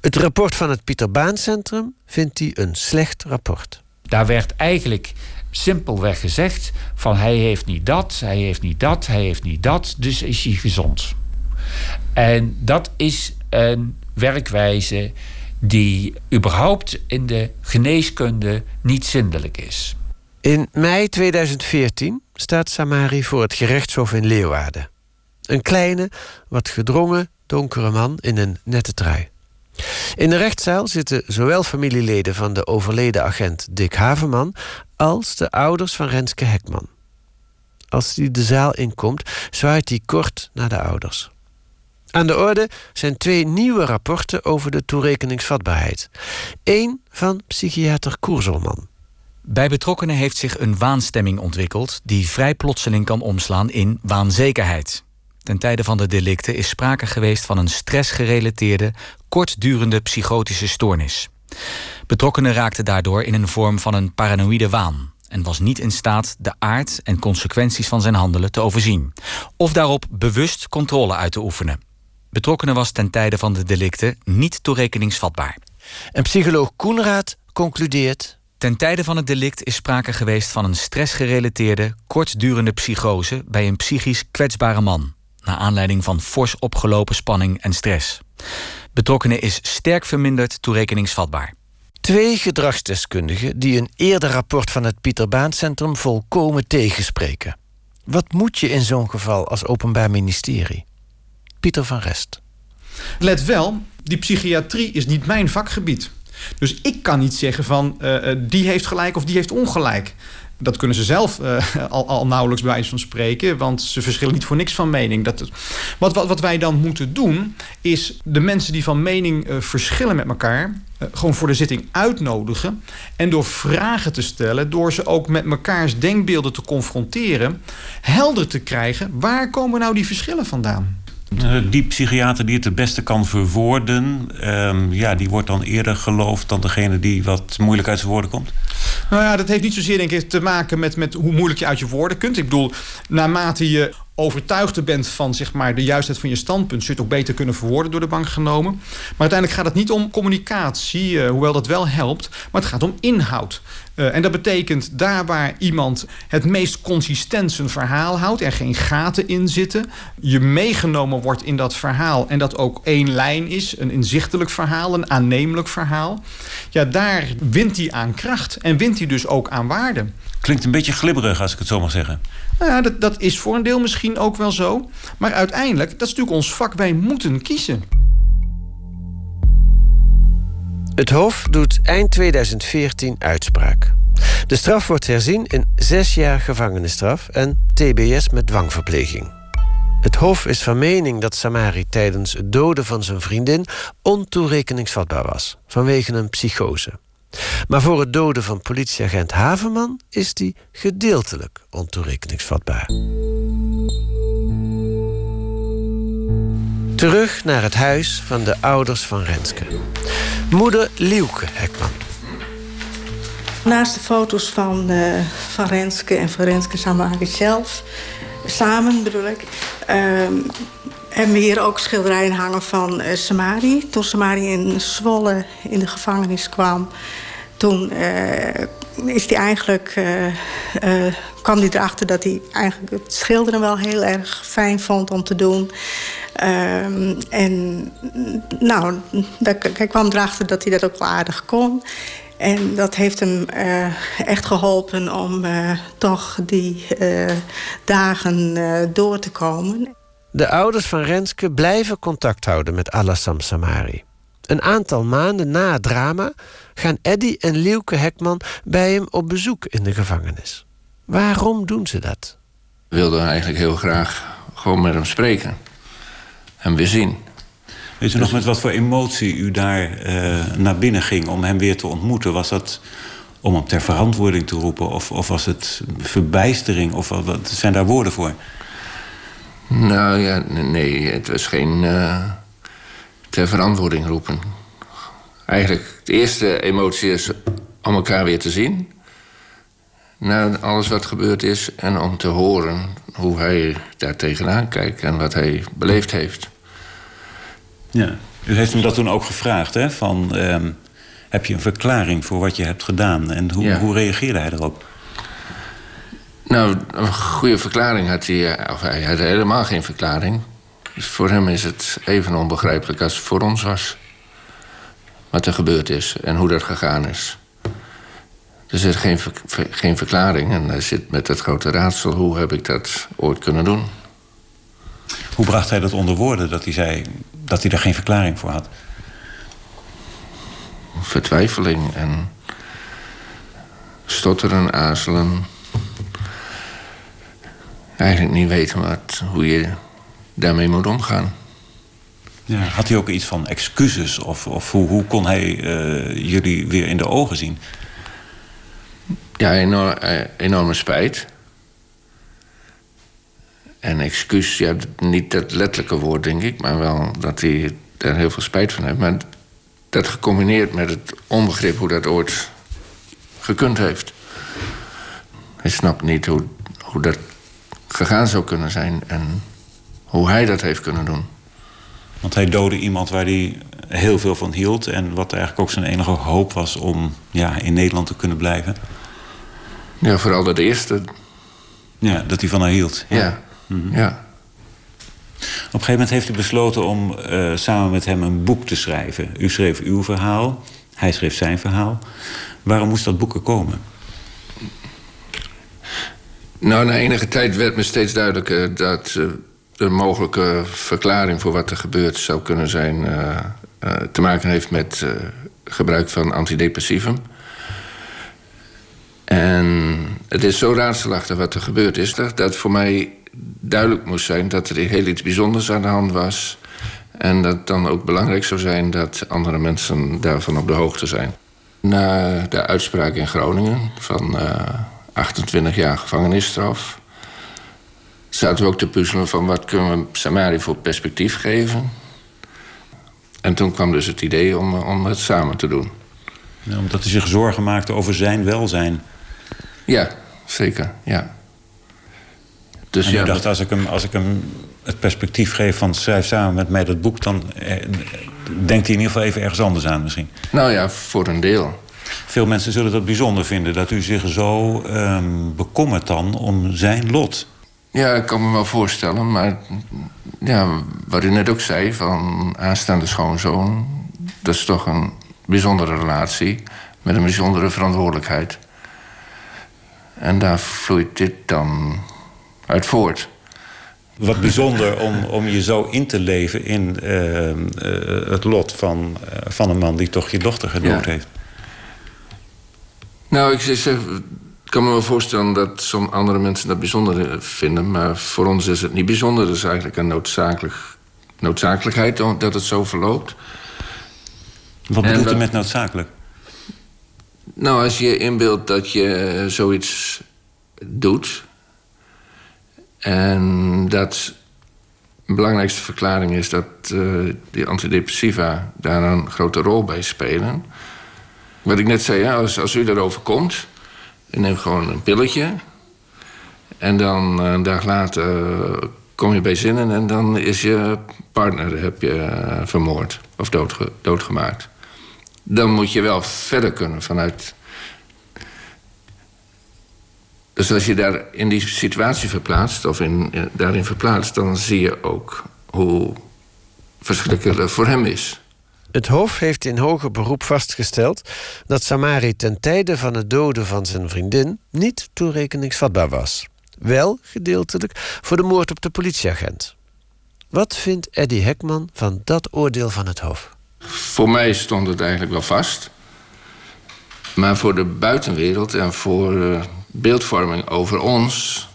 Het rapport van het Pieter Baan Centrum vindt hij een slecht rapport. Daar werd eigenlijk simpelweg gezegd van hij heeft niet dat, hij heeft niet dat, hij heeft niet dat, dus is hij gezond. En dat is een werkwijze die überhaupt in de geneeskunde niet zindelijk is. In mei 2014 staat Samari voor het gerechtshof in Leeuwarden. Een kleine, wat gedrongen, donkere man in een nette trui. In de rechtszaal zitten zowel familieleden van de overleden agent Dick Haverman als de ouders van Renske Hekman. Als hij de zaal inkomt, zwaait hij kort naar de ouders. Aan de orde zijn twee nieuwe rapporten over de toerekeningsvatbaarheid. Eén van psychiater Koerzelman. Bij betrokkenen heeft zich een waanstemming ontwikkeld die vrij plotseling kan omslaan in waanzekerheid. Ten tijde van de delicten is sprake geweest van een stressgerelateerde, kortdurende psychotische stoornis. Betrokkenen raakten daardoor in een vorm van een paranoïde waan en was niet in staat de aard en consequenties van zijn handelen te overzien, of daarop bewust controle uit te oefenen. Betrokkenen was ten tijde van de delicten niet toerekeningsvatbaar. En psycholoog Koenraad concludeert. Ten tijde van het delict is sprake geweest van een stressgerelateerde, kortdurende psychose bij een psychisch kwetsbare man, naar aanleiding van fors opgelopen spanning en stress. Betrokkenen is sterk verminderd toerekeningsvatbaar. Twee gedragsdeskundigen die een eerder rapport van het Pieter Baan Centrum volkomen tegenspreken. Wat moet je in zo'n geval als Openbaar Ministerie? Pieter van Rest. Let wel, die psychiatrie is niet mijn vakgebied. Dus ik kan niet zeggen van uh, die heeft gelijk of die heeft ongelijk. Dat kunnen ze zelf uh, [laughs] al, al nauwelijks bij wijze van spreken, want ze verschillen niet voor niks van mening. Dat, wat, wat, wat wij dan moeten doen, is de mensen die van mening verschillen met elkaar, gewoon voor de zitting uitnodigen. En door vragen te stellen, door ze ook met mekaars denkbeelden te confronteren, helder te krijgen waar komen nou die verschillen vandaan. Eh, die psychiater die het het beste kan verwoorden, um, ja, die wordt dan eerder geloofd dan degene die wat moeilijk uit zijn woorden komt? Nou ja, dat heeft niet zozeer denk ik te maken met, met hoe moeilijk je uit je woorden kunt. Ik bedoel, naarmate je overtuigder bent van zeg maar, de juistheid van je standpunt, zul je het ook beter kunnen verwoorden door de bank genomen. Maar uiteindelijk gaat het niet om communicatie, uh, hoewel dat wel helpt, maar het gaat om inhoud. Uh, en dat betekent daar waar iemand het meest consistent zijn verhaal houdt, er geen gaten in zitten, je meegenomen wordt in dat verhaal en dat ook één lijn is, een inzichtelijk verhaal, een aannemelijk verhaal, ja, daar wint hij aan kracht en wint hij dus ook aan waarde. Klinkt een beetje glibberig als ik het zo mag zeggen. Nou ja, dat, dat is voor een deel misschien ook wel zo. Maar uiteindelijk, dat is natuurlijk ons vak, wij moeten kiezen. Het Hof doet eind 2014 uitspraak. De straf wordt herzien in zes jaar gevangenisstraf en TBS met dwangverpleging. Het Hof is van mening dat Samari tijdens het doden van zijn vriendin ontoerekeningsvatbaar was, vanwege een psychose. Maar voor het doden van politieagent Haverman is die gedeeltelijk ontoerekeningsvatbaar. Terug naar het huis van de ouders van Renske. Moeder Lieuke Hekman. Naast de foto's van, uh, van Renske en van Renske Samari zelf, samen bedoel ik, uh, hebben we hier ook schilderijen hangen van uh, Samari. Toen Samari in Zwolle in de gevangenis kwam, toen uh, is eigenlijk, uh, kwam hij erachter dat hij eigenlijk het schilderen wel heel erg fijn vond om te doen. Ehm, en nou, hij kwam erachter dat hij dat ook wel aardig kon. En dat heeft hem echt geholpen om toch die dagen door te komen. De ouders van Renske blijven contact houden met Alassam Samari. Een aantal maanden na het drama gaan Eddy en Lieuke Hekman bij hem op bezoek in de gevangenis. Waarom doen ze dat? We wilden eigenlijk heel graag gewoon met hem spreken. Hem weer zien. Weet u nog met wat voor emotie u daar uh, naar binnen ging om hem weer te ontmoeten? Was dat om hem ter verantwoording te roepen? Of, of was het verbijstering? Of wat zijn daar woorden voor? Nou ja, nee, het was geen uh, ter verantwoording roepen. Eigenlijk, de eerste emotie is om elkaar weer te zien. Na alles wat gebeurd is. En om te horen hoe hij daar tegenaan kijkt en wat hij beleefd heeft. Ja, u heeft hem dat toen ook gevraagd, hè? Van, um, heb je een verklaring voor wat je hebt gedaan? En hoe, Ja. hoe reageerde hij erop? Nou, een goede verklaring had hij. Of hij had helemaal geen verklaring. Dus voor hem is het even onbegrijpelijk als het voor ons was. Wat er gebeurd is en hoe dat gegaan is. Er zit geen, ver- geen verklaring en hij zit met het grote raadsel: hoe heb ik dat ooit kunnen doen? Hoe bracht hij dat onder woorden dat hij zei dat hij er geen verklaring voor had? Vertwijfeling en stotteren, aarzelen. Eigenlijk niet weten wat, hoe je daarmee moet omgaan. Ja. Had hij ook iets van excuses? Of, of hoe, hoe kon hij eh, jullie weer in de ogen zien? Ja, enorm, eh, enorme spijt. En excuus, ja, niet dat letterlijke woord, denk ik, maar wel dat hij er heel veel spijt van heeft. Maar dat gecombineerd met het onbegrip hoe dat ooit gekund heeft. Hij snapt niet hoe, hoe dat gegaan zou kunnen zijn en hoe hij dat heeft kunnen doen. Want hij doodde iemand waar hij heel veel van hield. En wat eigenlijk ook zijn enige hoop was om ja, in Nederland te kunnen blijven. Ja, vooral dat eerste. Ja, dat hij van haar hield. Ja, Mhm. ja. Op een gegeven moment heeft u besloten om eh, samen met hem een boek te schrijven. U schreef uw verhaal, hij schreef zijn verhaal. Waarom moest dat boek er komen? Nou, na enige tijd werd me steeds duidelijker dat eh, de mogelijke verklaring voor wat er gebeurd zou kunnen zijn. eh, eh, te maken heeft met eh, gebruik van antidepressivum. En het is zo raadselachtig wat er gebeurd is, dat, dat voor mij duidelijk moest zijn dat er heel iets bijzonders aan de hand was. En dat het dan ook belangrijk zou zijn dat andere mensen daarvan op de hoogte zijn. Na de uitspraak in Groningen van eh, 28 jaar gevangenisstraf... zaten we ook te puzzelen van wat kunnen we Samari voor perspectief geven. En toen kwam dus het idee om, om het samen te doen. Ja, omdat hij zich zorgen maakte over zijn welzijn. Ja, zeker, ja. Dus en ja, dacht, als ik, hem, als ik hem het perspectief geef van schrijf samen met mij dat boek... dan eh, denkt hij in ieder geval even ergens anders aan misschien. Nou ja, voor een deel. Veel mensen zullen dat bijzonder vinden... dat u zich zo ehm, bekommert dan om zijn lot. Ja, ik kan me wel voorstellen, maar ja, wat u net ook zei, van aanstaande schoonzoon, dat is toch een bijzondere relatie met een bijzondere verantwoordelijkheid. En daar vloeit dit dan uit voort. wat bijzonder om, om je zo in te leven in uh, uh, het lot van, uh, van een man die toch je dochter gedood Ja. heeft. Nou, ik zeg, ik kan me wel voorstellen dat sommige andere mensen dat bijzonder eh, vinden. Maar voor ons is het niet bijzonder. Het is eigenlijk een noodzakelijk, noodzakelijkheid dat het zo verloopt. Wat bedoelt u dat- met noodzakelijk? Nou, als je inbeeldt dat je eh, zoiets doet. En dat de belangrijkste verklaring is dat eh, die antidepressiva daar een grote rol bij spelen. Wat ik net zei, ja, als, als u daarover komt, u neemt gewoon een pilletje. En dan eh, een dag later eh, kom je bij zinnen en dan is je partner heb je, eh, vermoord of doodge- doodgemaakt. Dan moet je wel verder kunnen vanuit dus als je daar in die situatie verplaatst, of in, in- daarin verplaatst, dan zie je ook hoe verschrikkelijk voor hem is. Het Hof heeft in hoger beroep vastgesteld dat Samari ten tijde van het doden van zijn vriendin niet toerekeningsvatbaar was. Wel gedeeltelijk voor de moord op de politieagent. Wat vindt Eddie Hekman van dat oordeel van het Hof? Voor mij stond het eigenlijk wel vast. Maar voor de buitenwereld en voor eh, beeldvorming over ons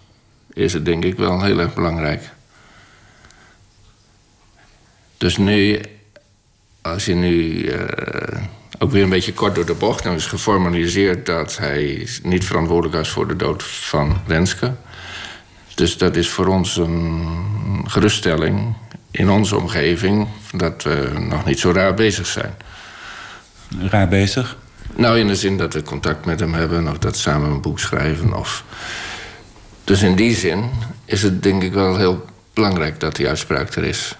is het denk ik wel heel erg belangrijk. Dus nu, als je nu eh, ook weer een beetje kort door de bocht, dan is geformaliseerd dat hij niet verantwoordelijk was voor de dood van Renske. Dus dat is voor ons een geruststelling in onze omgeving dat we nog niet zo raar bezig zijn. Raar bezig? Nou, in de zin dat we contact met hem hebben of dat samen een boek schrijven. Of... Dus in die zin is het denk ik wel heel belangrijk dat die uitspraak er is.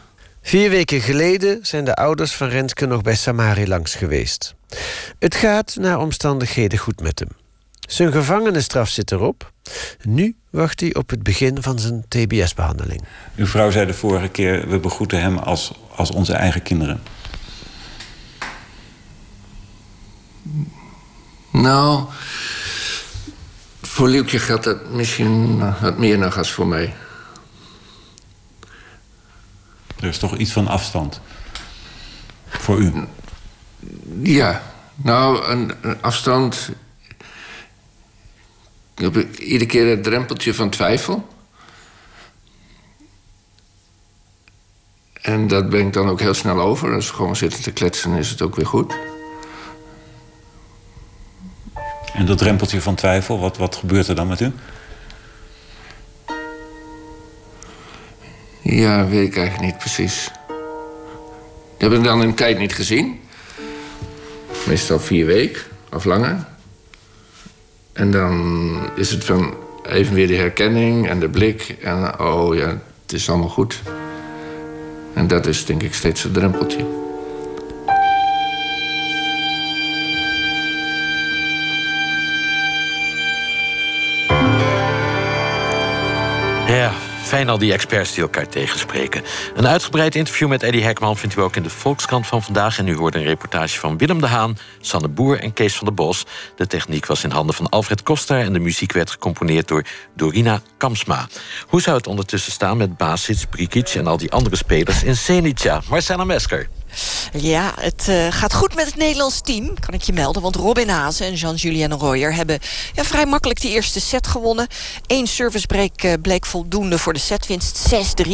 Vier weken geleden zijn de ouders van Renske nog bij Samari langs geweest. Het gaat naar omstandigheden goed met hem. Zijn gevangenisstraf zit erop. Nu wacht hij op het begin van zijn TBS-behandeling. Uw vrouw zei de vorige keer, we begroeten hem als, als onze eigen kinderen. Nou, voor Lieuwtje geldt dat misschien wat meer nog als voor mij. Er is toch iets van afstand. Voor u. Ja, nou, een, een afstand. Ik heb iedere keer het drempeltje van twijfel. En dat ben ik dan ook heel snel over. Als we gewoon zitten te kletsen, is het ook weer goed. En dat drempeltje van twijfel, wat, wat gebeurt er dan met u? Ja, weet ik eigenlijk niet precies. Die heb ik dan een tijd niet gezien. Meestal vier weken of langer. En dan is het van even weer de herkenning en de blik. En oh ja, het is allemaal goed. En dat is denk ik steeds het drempeltje. Fijn al die experts die elkaar tegenspreken. Een uitgebreid interview met Eddie Hekman vindt u ook in de Volkskrant van vandaag. En u hoort een reportage van Willem de Haan, Sanne Boer en Kees van der Bos. De techniek was in handen van Alfred Koster en de muziek werd gecomponeerd door Dorina Kamsma. Hoe zou het ondertussen staan met Basic, Brikic en al die andere spelers in Senica? Marcella Mesker. Ja, het eh, gaat goed met het Nederlands team, kan ik je melden. Want Robin Hazen en Jean-Julien Royer hebben ja, vrij makkelijk die eerste set gewonnen. Eén servicebreak eh, bleek voldoende voor de setwinst 6-3.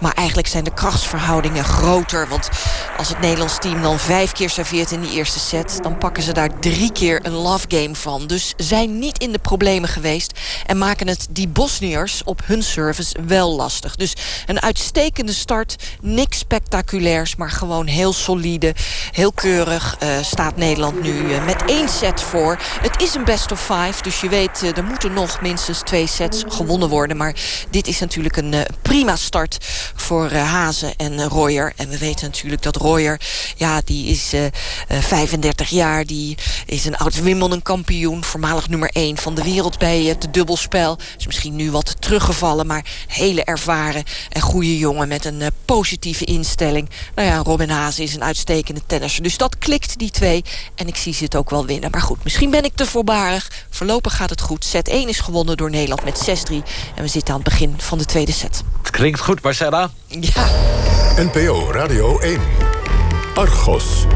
Maar eigenlijk zijn de krachtsverhoudingen groter. Want als het Nederlands team dan vijf keer serveert in die eerste set... dan pakken ze daar drie keer een love game van. Dus zijn niet in de problemen geweest... en maken het die Bosniërs op hun service wel lastig. Dus een uitstekende start, niks spectaculairs... maar gewoon heel solide, heel keurig eh, staat Nederland nu eh, met één set voor. Het is een best of five, dus je weet, eh, er moeten nog minstens twee sets gewonnen worden. Maar dit is natuurlijk een prima start voor Hazen en Royer. En we weten natuurlijk dat Royer, ja, die is eh, eh, 35 jaar. Die is een oud Wimbledon kampioen, voormalig nummer 1 van de wereld bij het dubbelspel. Is misschien nu wat teruggevallen, maar hele ervaren en goede jongen met een positieve instelling. Nou ja, Robin Hazen is een uitstekende tennisser. Dus dat klikt, die twee. En ik zie ze het ook wel winnen. Maar goed, misschien ben ik te voorbarig. Voorlopig gaat het goed. Set 1 is gewonnen door Nederland met 6-3. En we zitten aan het begin van de tweede set. Het klinkt goed, Marcella. Ja. NPO Radio 1. Argos.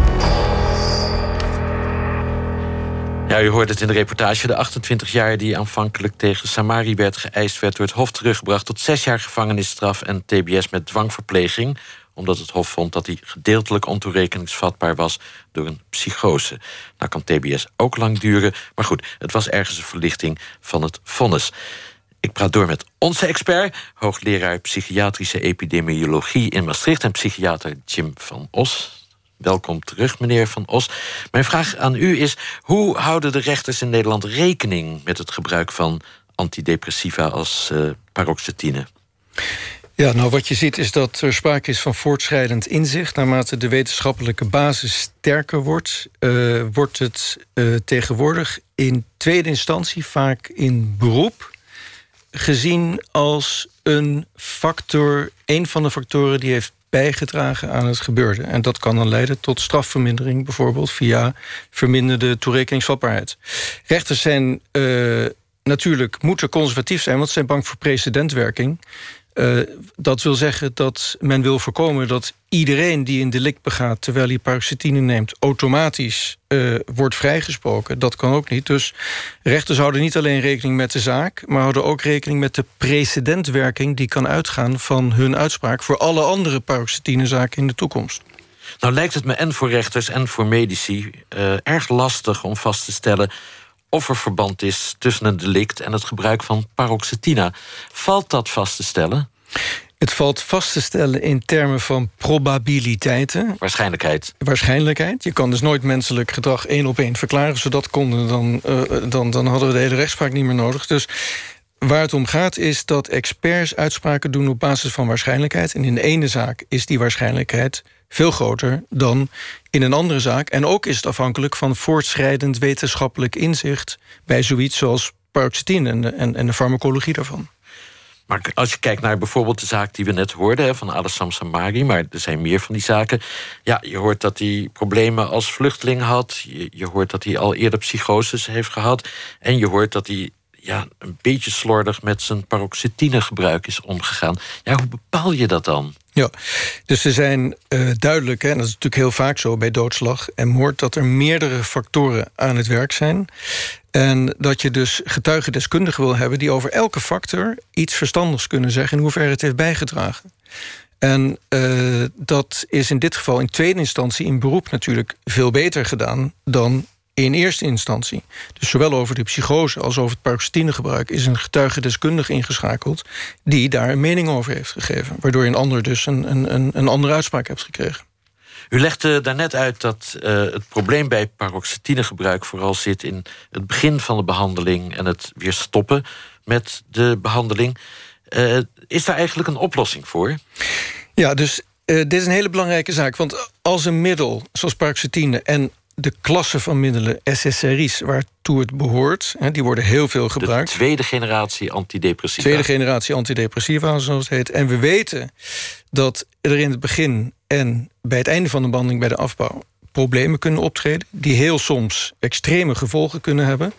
Ja, u hoorde het in de reportage. De 28 jaar die aanvankelijk tegen Samari werd geëist... werd door het Hof teruggebracht tot zes jaar gevangenisstraf... en tbs met dwangverpleging omdat het Hof vond dat hij gedeeltelijk ontoerekeningsvatbaar was door een psychose. Nou kan TBS ook lang duren, maar goed, het was ergens een verlichting van het vonnis. Ik praat door met onze expert, hoogleraar psychiatrische epidemiologie in Maastricht en psychiater Jim van Os. Welkom terug, meneer Van Os. Mijn vraag aan u is: hoe houden de rechters in Nederland rekening met het gebruik van antidepressiva als uh, paroxetine? Ja, nou wat je ziet is dat er sprake is van voortschrijdend inzicht. Naarmate de wetenschappelijke basis sterker wordt, uh, wordt het uh, tegenwoordig in tweede instantie vaak in beroep gezien als een factor, een van de factoren die heeft bijgedragen aan het gebeurde. En dat kan dan leiden tot strafvermindering, bijvoorbeeld via verminderde toerekeningsvatbaarheid. Rechters zijn uh, natuurlijk moeten conservatief zijn, want ze zijn bang voor precedentwerking. Uh, dat wil zeggen dat men wil voorkomen dat iedereen die een delict begaat terwijl hij paroxetine neemt, automatisch uh, wordt vrijgesproken. Dat kan ook niet. Dus rechters houden niet alleen rekening met de zaak, maar houden ook rekening met de precedentwerking die kan uitgaan van hun uitspraak voor alle andere paroxetinezaken in de toekomst. Nou lijkt het me en voor rechters en voor medici uh, erg lastig om vast te stellen of er verband is tussen een delict en het gebruik van paroxetina. Valt dat vast te stellen? Het valt vast te stellen in termen van probabiliteiten. Waarschijnlijkheid. Waarschijnlijkheid. Je kan dus nooit menselijk gedrag één op één verklaren. Als we dat konden, dan, uh, dan, dan hadden we de hele rechtspraak niet meer nodig. Dus waar het om gaat is dat experts uitspraken doen op basis van waarschijnlijkheid. En in de ene zaak is die waarschijnlijkheid veel groter dan in een andere zaak. En ook is het afhankelijk van voortschrijdend wetenschappelijk inzicht... bij zoiets zoals paroxetine en, en, de farmacologie daarvan. Maar als je kijkt naar bijvoorbeeld de zaak die we net hoorden... van Alassam Samari, maar er zijn meer van die zaken... ja, je hoort dat hij problemen als vluchteling had. Je, je hoort dat hij al eerder psychoses heeft gehad. En je hoort dat hij ja, een beetje slordig met zijn paroxetinegebruik is omgegaan. Ja, hoe bepaal je dat dan? Ja, dus er zijn uh, duidelijk, hè, en dat is natuurlijk heel vaak zo bij doodslag en moord, dat er meerdere factoren aan het werk zijn. En dat je dus getuigendeskundigen wil hebben die over elke factor iets verstandigs kunnen zeggen in hoeverre het heeft bijgedragen. En uh, dat is in dit geval in tweede instantie in beroep natuurlijk veel beter gedaan dan in eerste instantie. Dus zowel over de psychose als over het paroxetinegebruik... is een getuigendeskundige ingeschakeld... die daar een mening over heeft gegeven. Waardoor je een ander dus een, een, een andere uitspraak hebt gekregen. U legde daarnet uit dat uh, het probleem bij paroxetinegebruik... vooral zit in het begin van de behandeling... en het weer stoppen met de behandeling. Uh, is daar eigenlijk een oplossing voor? Ja, dus uh, dit is een hele belangrijke zaak. Want als een middel, zoals paroxetine... en de klasse van middelen, SSRI's, waartoe het behoort... Hè, die worden heel veel gebruikt. De tweede generatie antidepressiva. Tweede generatie antidepressiva, zoals het heet. En we weten dat er in het begin en bij het einde van de behandeling... bij de afbouw problemen kunnen optreden... die heel soms extreme gevolgen kunnen hebben...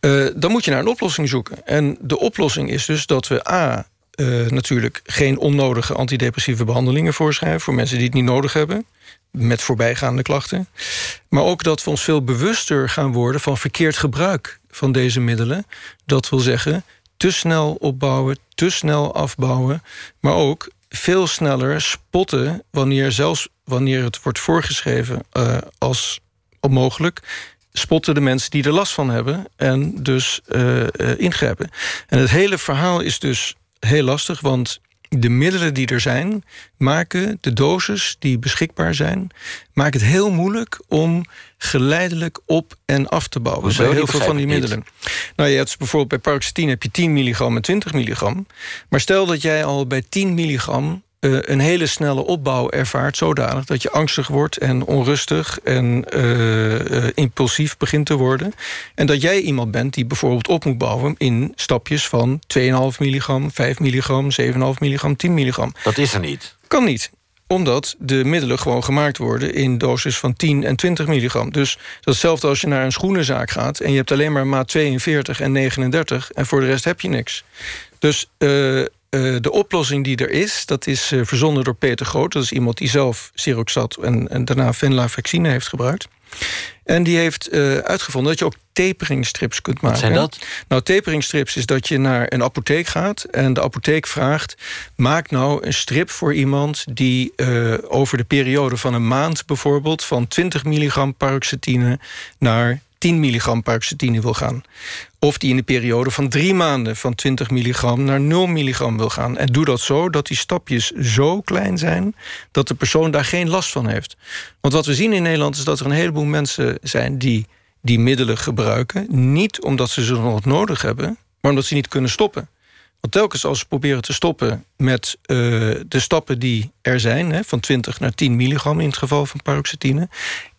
Uh, dan moet je naar een oplossing zoeken. En de oplossing is dus dat we A... Uh, natuurlijk geen onnodige antidepressieve behandelingen voorschrijven... voor mensen die het niet nodig hebben met voorbijgaande klachten. Maar ook dat we ons veel bewuster gaan worden van verkeerd gebruik van deze middelen. Dat wil zeggen, te snel opbouwen, te snel afbouwen, maar ook veel sneller spotten wanneer zelfs wanneer het wordt voorgeschreven uh, als onmogelijk spotten de mensen die er last van hebben en dus uh, ingrijpen. En het hele verhaal is dus heel lastig, want de middelen die er zijn, maken de doses die beschikbaar zijn, maken het heel moeilijk om geleidelijk op en af te bouwen. Hoezo? heel veel van die middelen. Nou, je hebt bijvoorbeeld bij paroxetine heb je 10 milligram en 20 milligram. Maar stel dat jij al bij 10 milligram uh, een hele snelle opbouw ervaart... zodanig dat je angstig wordt en onrustig en uh, uh, impulsief begint te worden. En dat jij iemand bent die bijvoorbeeld op moet bouwen... in stapjes van 2,5 milligram, 5 milligram, 7,5 milligram, 10 milligram. Dat is er niet. Kan niet omdat de middelen gewoon gemaakt worden in doses van 10 en 20 milligram. Dus dat is hetzelfde als je naar een schoenenzaak gaat... en je hebt alleen maar maat 42 en 39 en voor de rest heb je niks. Dus uh, uh, de oplossing die er is, dat is uh, verzonnen door Peter Groot. Dat is iemand die zelf Siroxat en, en daarna venlafaxine heeft gebruikt. En die heeft uh, uitgevonden dat je ook taperingstrips kunt maken. Wat zijn dat? Nou, taperingstrips is dat je naar een apotheek gaat... en de apotheek vraagt... maak nou een strip voor iemand die uh, over de periode van een maand... bijvoorbeeld van 20 milligram paroxetine naar 10 milligram paroxetine wil gaan. Of die in de periode van drie maanden van 20 milligram naar 0 milligram wil gaan. En doe dat zo dat die stapjes zo klein zijn dat de persoon daar geen last van heeft. Want wat we zien in Nederland is dat er een heleboel mensen zijn die die middelen gebruiken. Niet omdat ze ze nog nodig hebben, maar omdat ze niet kunnen stoppen. Want telkens als ze proberen te stoppen met uh, de stappen die er zijn, hè, van 20 naar 10 milligram in het geval van paroxetine,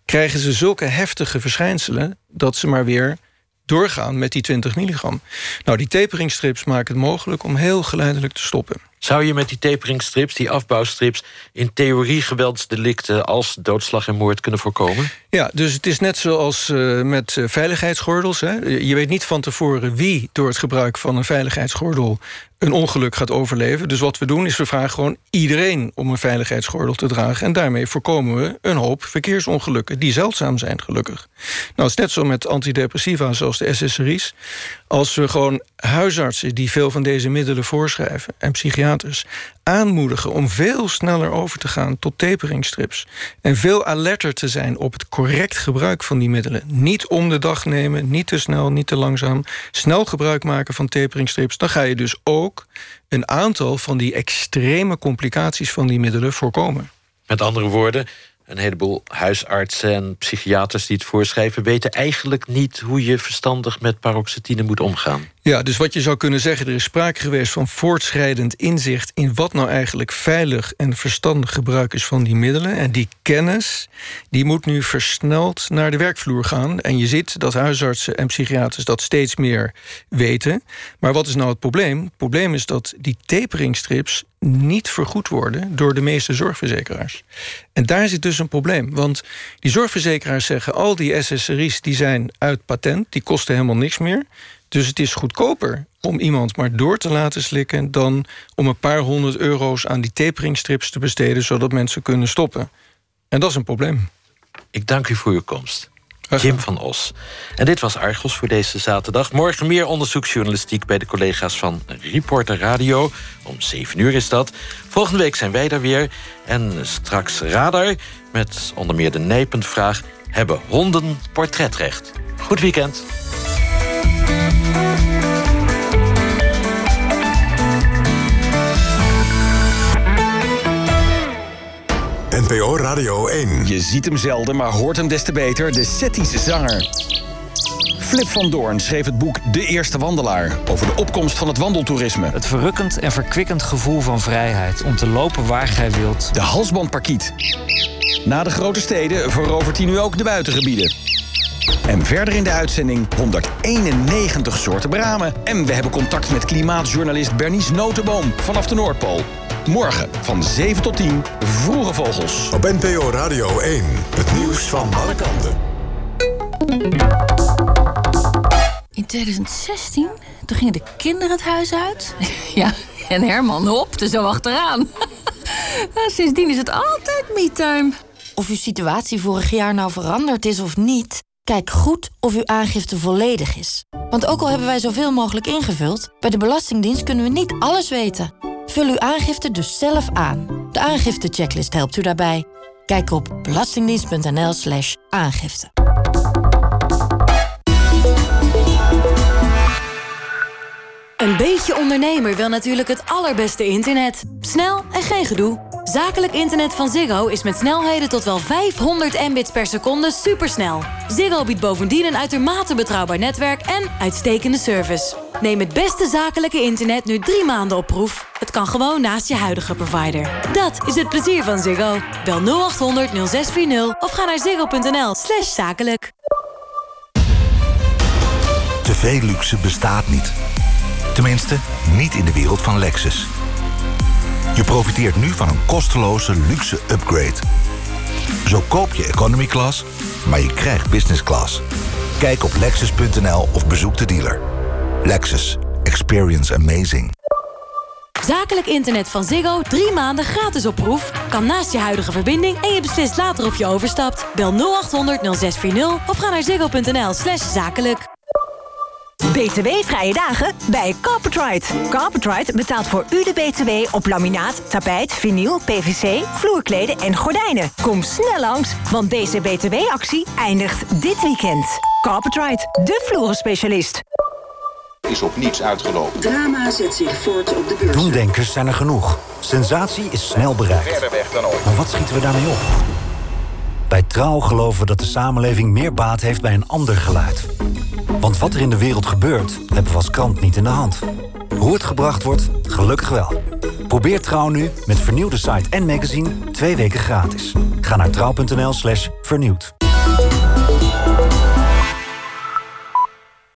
krijgen ze zulke heftige verschijnselen dat ze maar weer doorgaan met die 20 milligram. Nou, die taperingstrips maken het mogelijk om heel geleidelijk te stoppen. Zou je met die taperingstrips, die afbouwstrips... in theorie geweldsdelicten als doodslag en moord kunnen voorkomen? Ja, dus het is net zoals uh, met uh, veiligheidsgordels. Hè. Je weet niet van tevoren wie door het gebruik van een veiligheidsgordel een ongeluk gaat overleven. Dus wat we doen is we vragen gewoon iedereen om een veiligheidsgordel te dragen. En daarmee voorkomen we een hoop verkeersongelukken die zeldzaam zijn, gelukkig. Nou, het is net zo met antidepressiva zoals de SSRI's. Als we gewoon huisartsen die veel van deze middelen voorschrijven en psychiaters aanmoedigen om veel sneller over te gaan tot taperingstrips en veel alerter te zijn op het correct gebruik van die middelen. Niet om de dag nemen, niet te snel, niet te langzaam. Snel gebruik maken van taperingstrips. Dan ga je dus ook een aantal van die extreme complicaties van die middelen voorkomen. Met andere woorden, een heleboel huisartsen en psychiaters die het voorschrijven... weten eigenlijk niet hoe je verstandig met paroxetine moet omgaan. Ja, dus wat je zou kunnen zeggen... er is sprake geweest van voortschrijdend inzicht... in wat nou eigenlijk veilig en verstandig gebruik is van die middelen. En die kennis die moet nu versneld naar de werkvloer gaan. En je ziet dat huisartsen en psychiaters dat steeds meer weten. Maar wat is nou het probleem? Het probleem is dat die taperingstrips niet vergoed worden door de meeste zorgverzekeraars. En daar zit dus een probleem. Want die zorgverzekeraars zeggen... al die SSRI's die zijn uit patent, die kosten helemaal niks meer. Dus het is goedkoper om iemand maar door te laten slikken... dan om een paar honderd euro's aan die taperingstrips te besteden... zodat mensen kunnen stoppen. En dat is een probleem. Ik dank u voor uw komst. Jim van Os. En dit was Argos voor deze zaterdag. Morgen meer onderzoeksjournalistiek bij de collega's van Reporter Radio. Om 7 uur is dat. Volgende week zijn wij daar weer. En straks Radar met onder meer de nijpend vraag... hebben honden portretrecht? Goed weekend. NPO Radio 1. Je ziet hem zelden, maar hoort hem des te beter. De Settische zanger. Flip van Doorn schreef het boek De Eerste Wandelaar... over de opkomst van het wandeltoerisme. Het verrukkend en verkwikkend gevoel van vrijheid... om te lopen waar gij wilt. De halsbandparkiet. Na de grote steden verovert hij nu ook de buitengebieden. En verder in de uitzending 191 soorten bramen. En we hebben contact met klimaatjournalist Bernice Notenboom vanaf de Noordpool. Morgen van 7 tot 10, Vroege Vogels. Op NPO Radio 1, het nieuws van alle kanten. In 2016, toen gingen de kinderen het huis uit. [laughs] Ja, en Herman hopte zo achteraan. [laughs] Sindsdien is het altijd me-time. Of uw situatie vorig jaar nou veranderd is of niet... Kijk goed of uw aangifte volledig is. Want ook al hebben wij zoveel mogelijk ingevuld... bij de Belastingdienst kunnen we niet alles weten. Vul uw aangifte dus zelf aan. De aangifte-checklist helpt u daarbij. Kijk op belastingdienst.nl slash aangifte. Een beetje ondernemer wil natuurlijk het allerbeste internet. Snel en geen gedoe. Zakelijk internet van Ziggo is met snelheden tot wel 500 mbits per seconde supersnel. Ziggo biedt bovendien een uitermate betrouwbaar netwerk en uitstekende service. Neem het beste zakelijke internet nu drie maanden op proef. Het kan gewoon naast je huidige provider. Dat is het plezier van Ziggo. Bel 0800 0640 of ga naar ziggo.nl slash zakelijk. Te veel luxe bestaat niet. Tenminste, niet in de wereld van Lexus. Je profiteert nu van een kosteloze luxe upgrade. Zo koop je economy class, maar je krijgt business class. Kijk op lexus.nl of bezoek de dealer. Lexus. Experience amazing. Zakelijk internet van Ziggo drie maanden gratis op proef. Kan naast je huidige verbinding en je beslist later of je overstapt. Bel 0800 0640 of ga naar ziggo.nl zakelijk. BTW-vrije dagen bij Carpetride. Carpetride betaalt voor u de BTW op laminaat, tapijt, vinyl, PVC, vloerkleden en gordijnen. Kom snel langs, want deze BTW-actie eindigt dit weekend. Carpetride, de vloerenspecialist. Is op niets uitgelopen. Drama zet zich voort op de beurs. Doemdenkers zijn er genoeg. Sensatie is snel bereikt. Verder weg dan ooit. Maar wat schieten we daarmee op? Bij Trouw geloven we dat de samenleving meer baat heeft bij een ander geluid. Want wat er in de wereld gebeurt, hebben we als krant niet in de hand. Hoe het gebracht wordt, gelukkig wel. Probeer Trouw nu met vernieuwde site en magazine twee weken gratis. Ga naar trouw.nl slash vernieuwd.